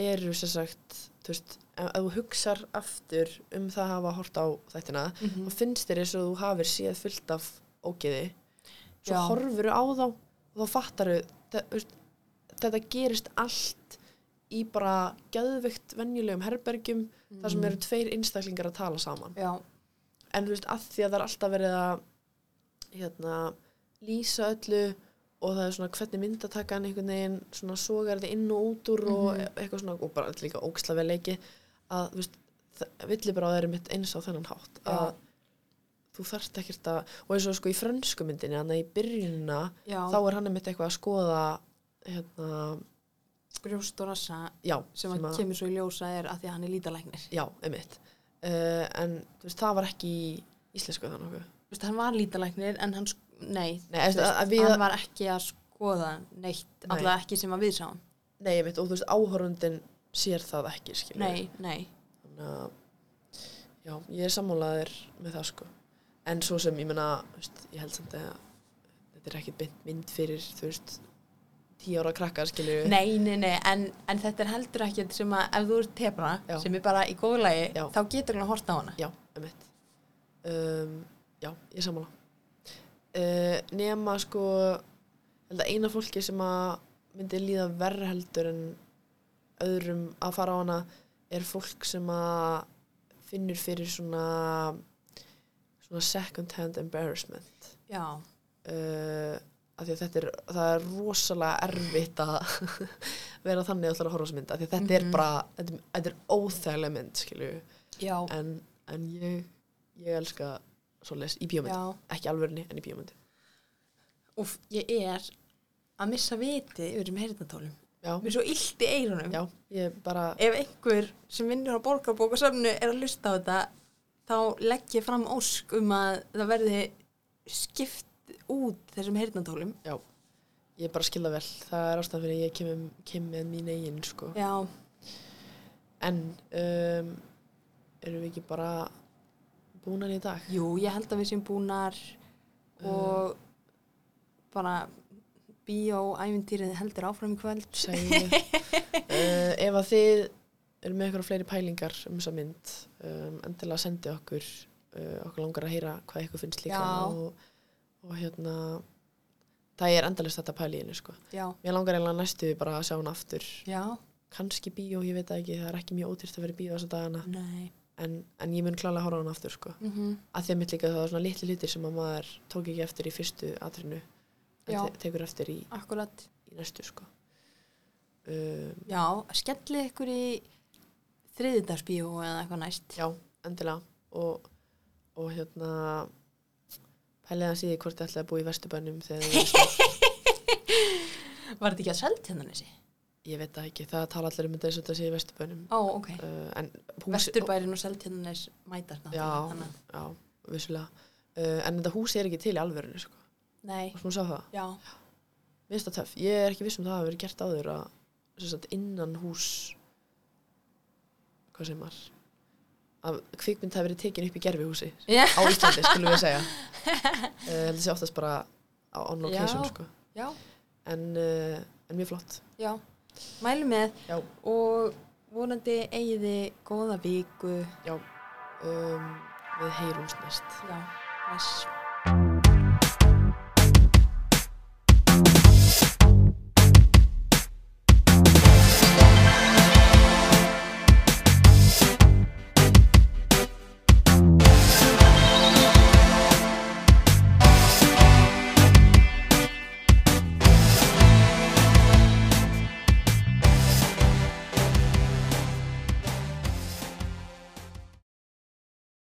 eru sem sagt þú veist, ef, þú hugsar aftur um það að hafa hort á þættina mm og finnst þér eins og þú hafir séð fullt af ógeði svo Já. horfur á þá og þá fattar þetta gerist allt í bara geðveikt venjulegum herbergjum þar sem eru tveir einstaklingar að tala saman já, en þú veist að því að það er alltaf verið að hérna, lýsa öllu og það er svona hvernig myndatakan einhvern veginn svona sogar þetta inn og út úr og Mhm. eitthvað svona og bara líka óksla vel leiki að þú veist villibráð er mitt eins á þennan hátt að Já. þú þarft ekkert að og eins og sko í frönsku myndinni þannig í byrjunina já þá er hann einmitt eitthvað að skoða hérna, brjóst og rassa já, sem, að kemur svo í ljósa er að því að hann er lítalæknir já, einmitt. Uh, en þú veist, það var ekki í íslensku þannig veist, hann var lítalæknir en hann, nei, Nei, veist, að við- hann var ekki að skoða neitt, Nei. allavega ekki sem að við sáum. Nei, einmitt, og þú veist, áhorundin sér það ekki, skilur nei, nei, þannig að já, ég er sammálaðir með það sko. En svo sem ég veist, ég held samt að þetta er beint mynd fyrir þú veist tíu ára krakka skilju Nei, nei, nei, en, en þetta er heldur ekkert sem að ef þú ert tefra, Já. sem er bara í góðu lagi, Já. þá getur hann að horta á hana. já, um um, já, ég sammála uh, sko ég held að eina fólki sem að myndi líða verra heldur en öðrum að fara á hana er fólk sem að finnur fyrir svona svona second hand embarrassment Já, uh, af því að þetta er það er rosalega erfitt að (laughs) vera þannig að ætla að horfa á þessu mynd af því að þetta er Mhm. bara, þetta, er- þetta er óþægileg mynd skilju, en, en ég ég elska svoleiðis í bíómynd, ekki alvörni en í bíómynd Úf, ég er að missa viti yfir þessum heyrnatólum. já, Mér er svo illt í eyrunum. já, ég bara Ef einhver sem vinnur á borgarbókasöfnu er að lusta á þetta, þá legg ég fram ósk um að það verði skipt út þessum heyrnatólum. ég bara skilða vel, það er ástæðan fyrir að ég kem, kem með mín eigin sko. Já, en um, erum við ekki bara búnar í dag jú, ég held að við séum búnar og bara bíóævintýrið heldur áfram í kvöld. við uh, (laughs) ef að þið eru með eitthvað fleiri pælingar um þessa mynd um, endilega sendi okkur uh, okkur langar að heyra hvað ykkur finnst líka Já. og, og hérna það er endalist þetta pælíinu sko. Já, mér langar eiginlega næstu bara að sjá hann aftur já, kannski bíó, ég veit ekki, það er ekki mjög ódýrt að vera bíó þessa dagana nei. en, en ég mun klálega horfa á hann aftur sko. Mm að því að mitt líka það var svona litli hlutir sem að maður tók ekki eftir í fyrstu atrinu en te tekur eftir í, í næstu sko. um, Já, skellið ykkur í þriðdagsbíó eða eitthvað næst. Já, endilega og, og hérna pælið að síði hvort þið ætlaði að búa í vesturbænum þegar þið (laughs) Var þetta ekki að selja hérna þessi? ég veit það ekki, það tala allir um þetta eins og þetta sé í vesturbænum Ó, ok. uh, en húsi, Vesturbærin og Seltjarnanes mætast Já, Þannig. að- já, vissulega uh, en þetta húsi er ekki til í alvörinu sko. Nei, og svona sá það, já, mér finnst það töff ég er ekki viss um það að vera gert áður að sem sagt, innan hús hvað segir maður að kvikmynd hafi verið tekin upp í gerfihúsi Já. á Íslandi, skulum við segja (laughs) þetta sé oftast bara á on location Já. sko. já, en, uh, en mjög flott já. Mælu með Já. og vonandi eigiði góða viku. Já, um, við heyrumst næst Já, bless.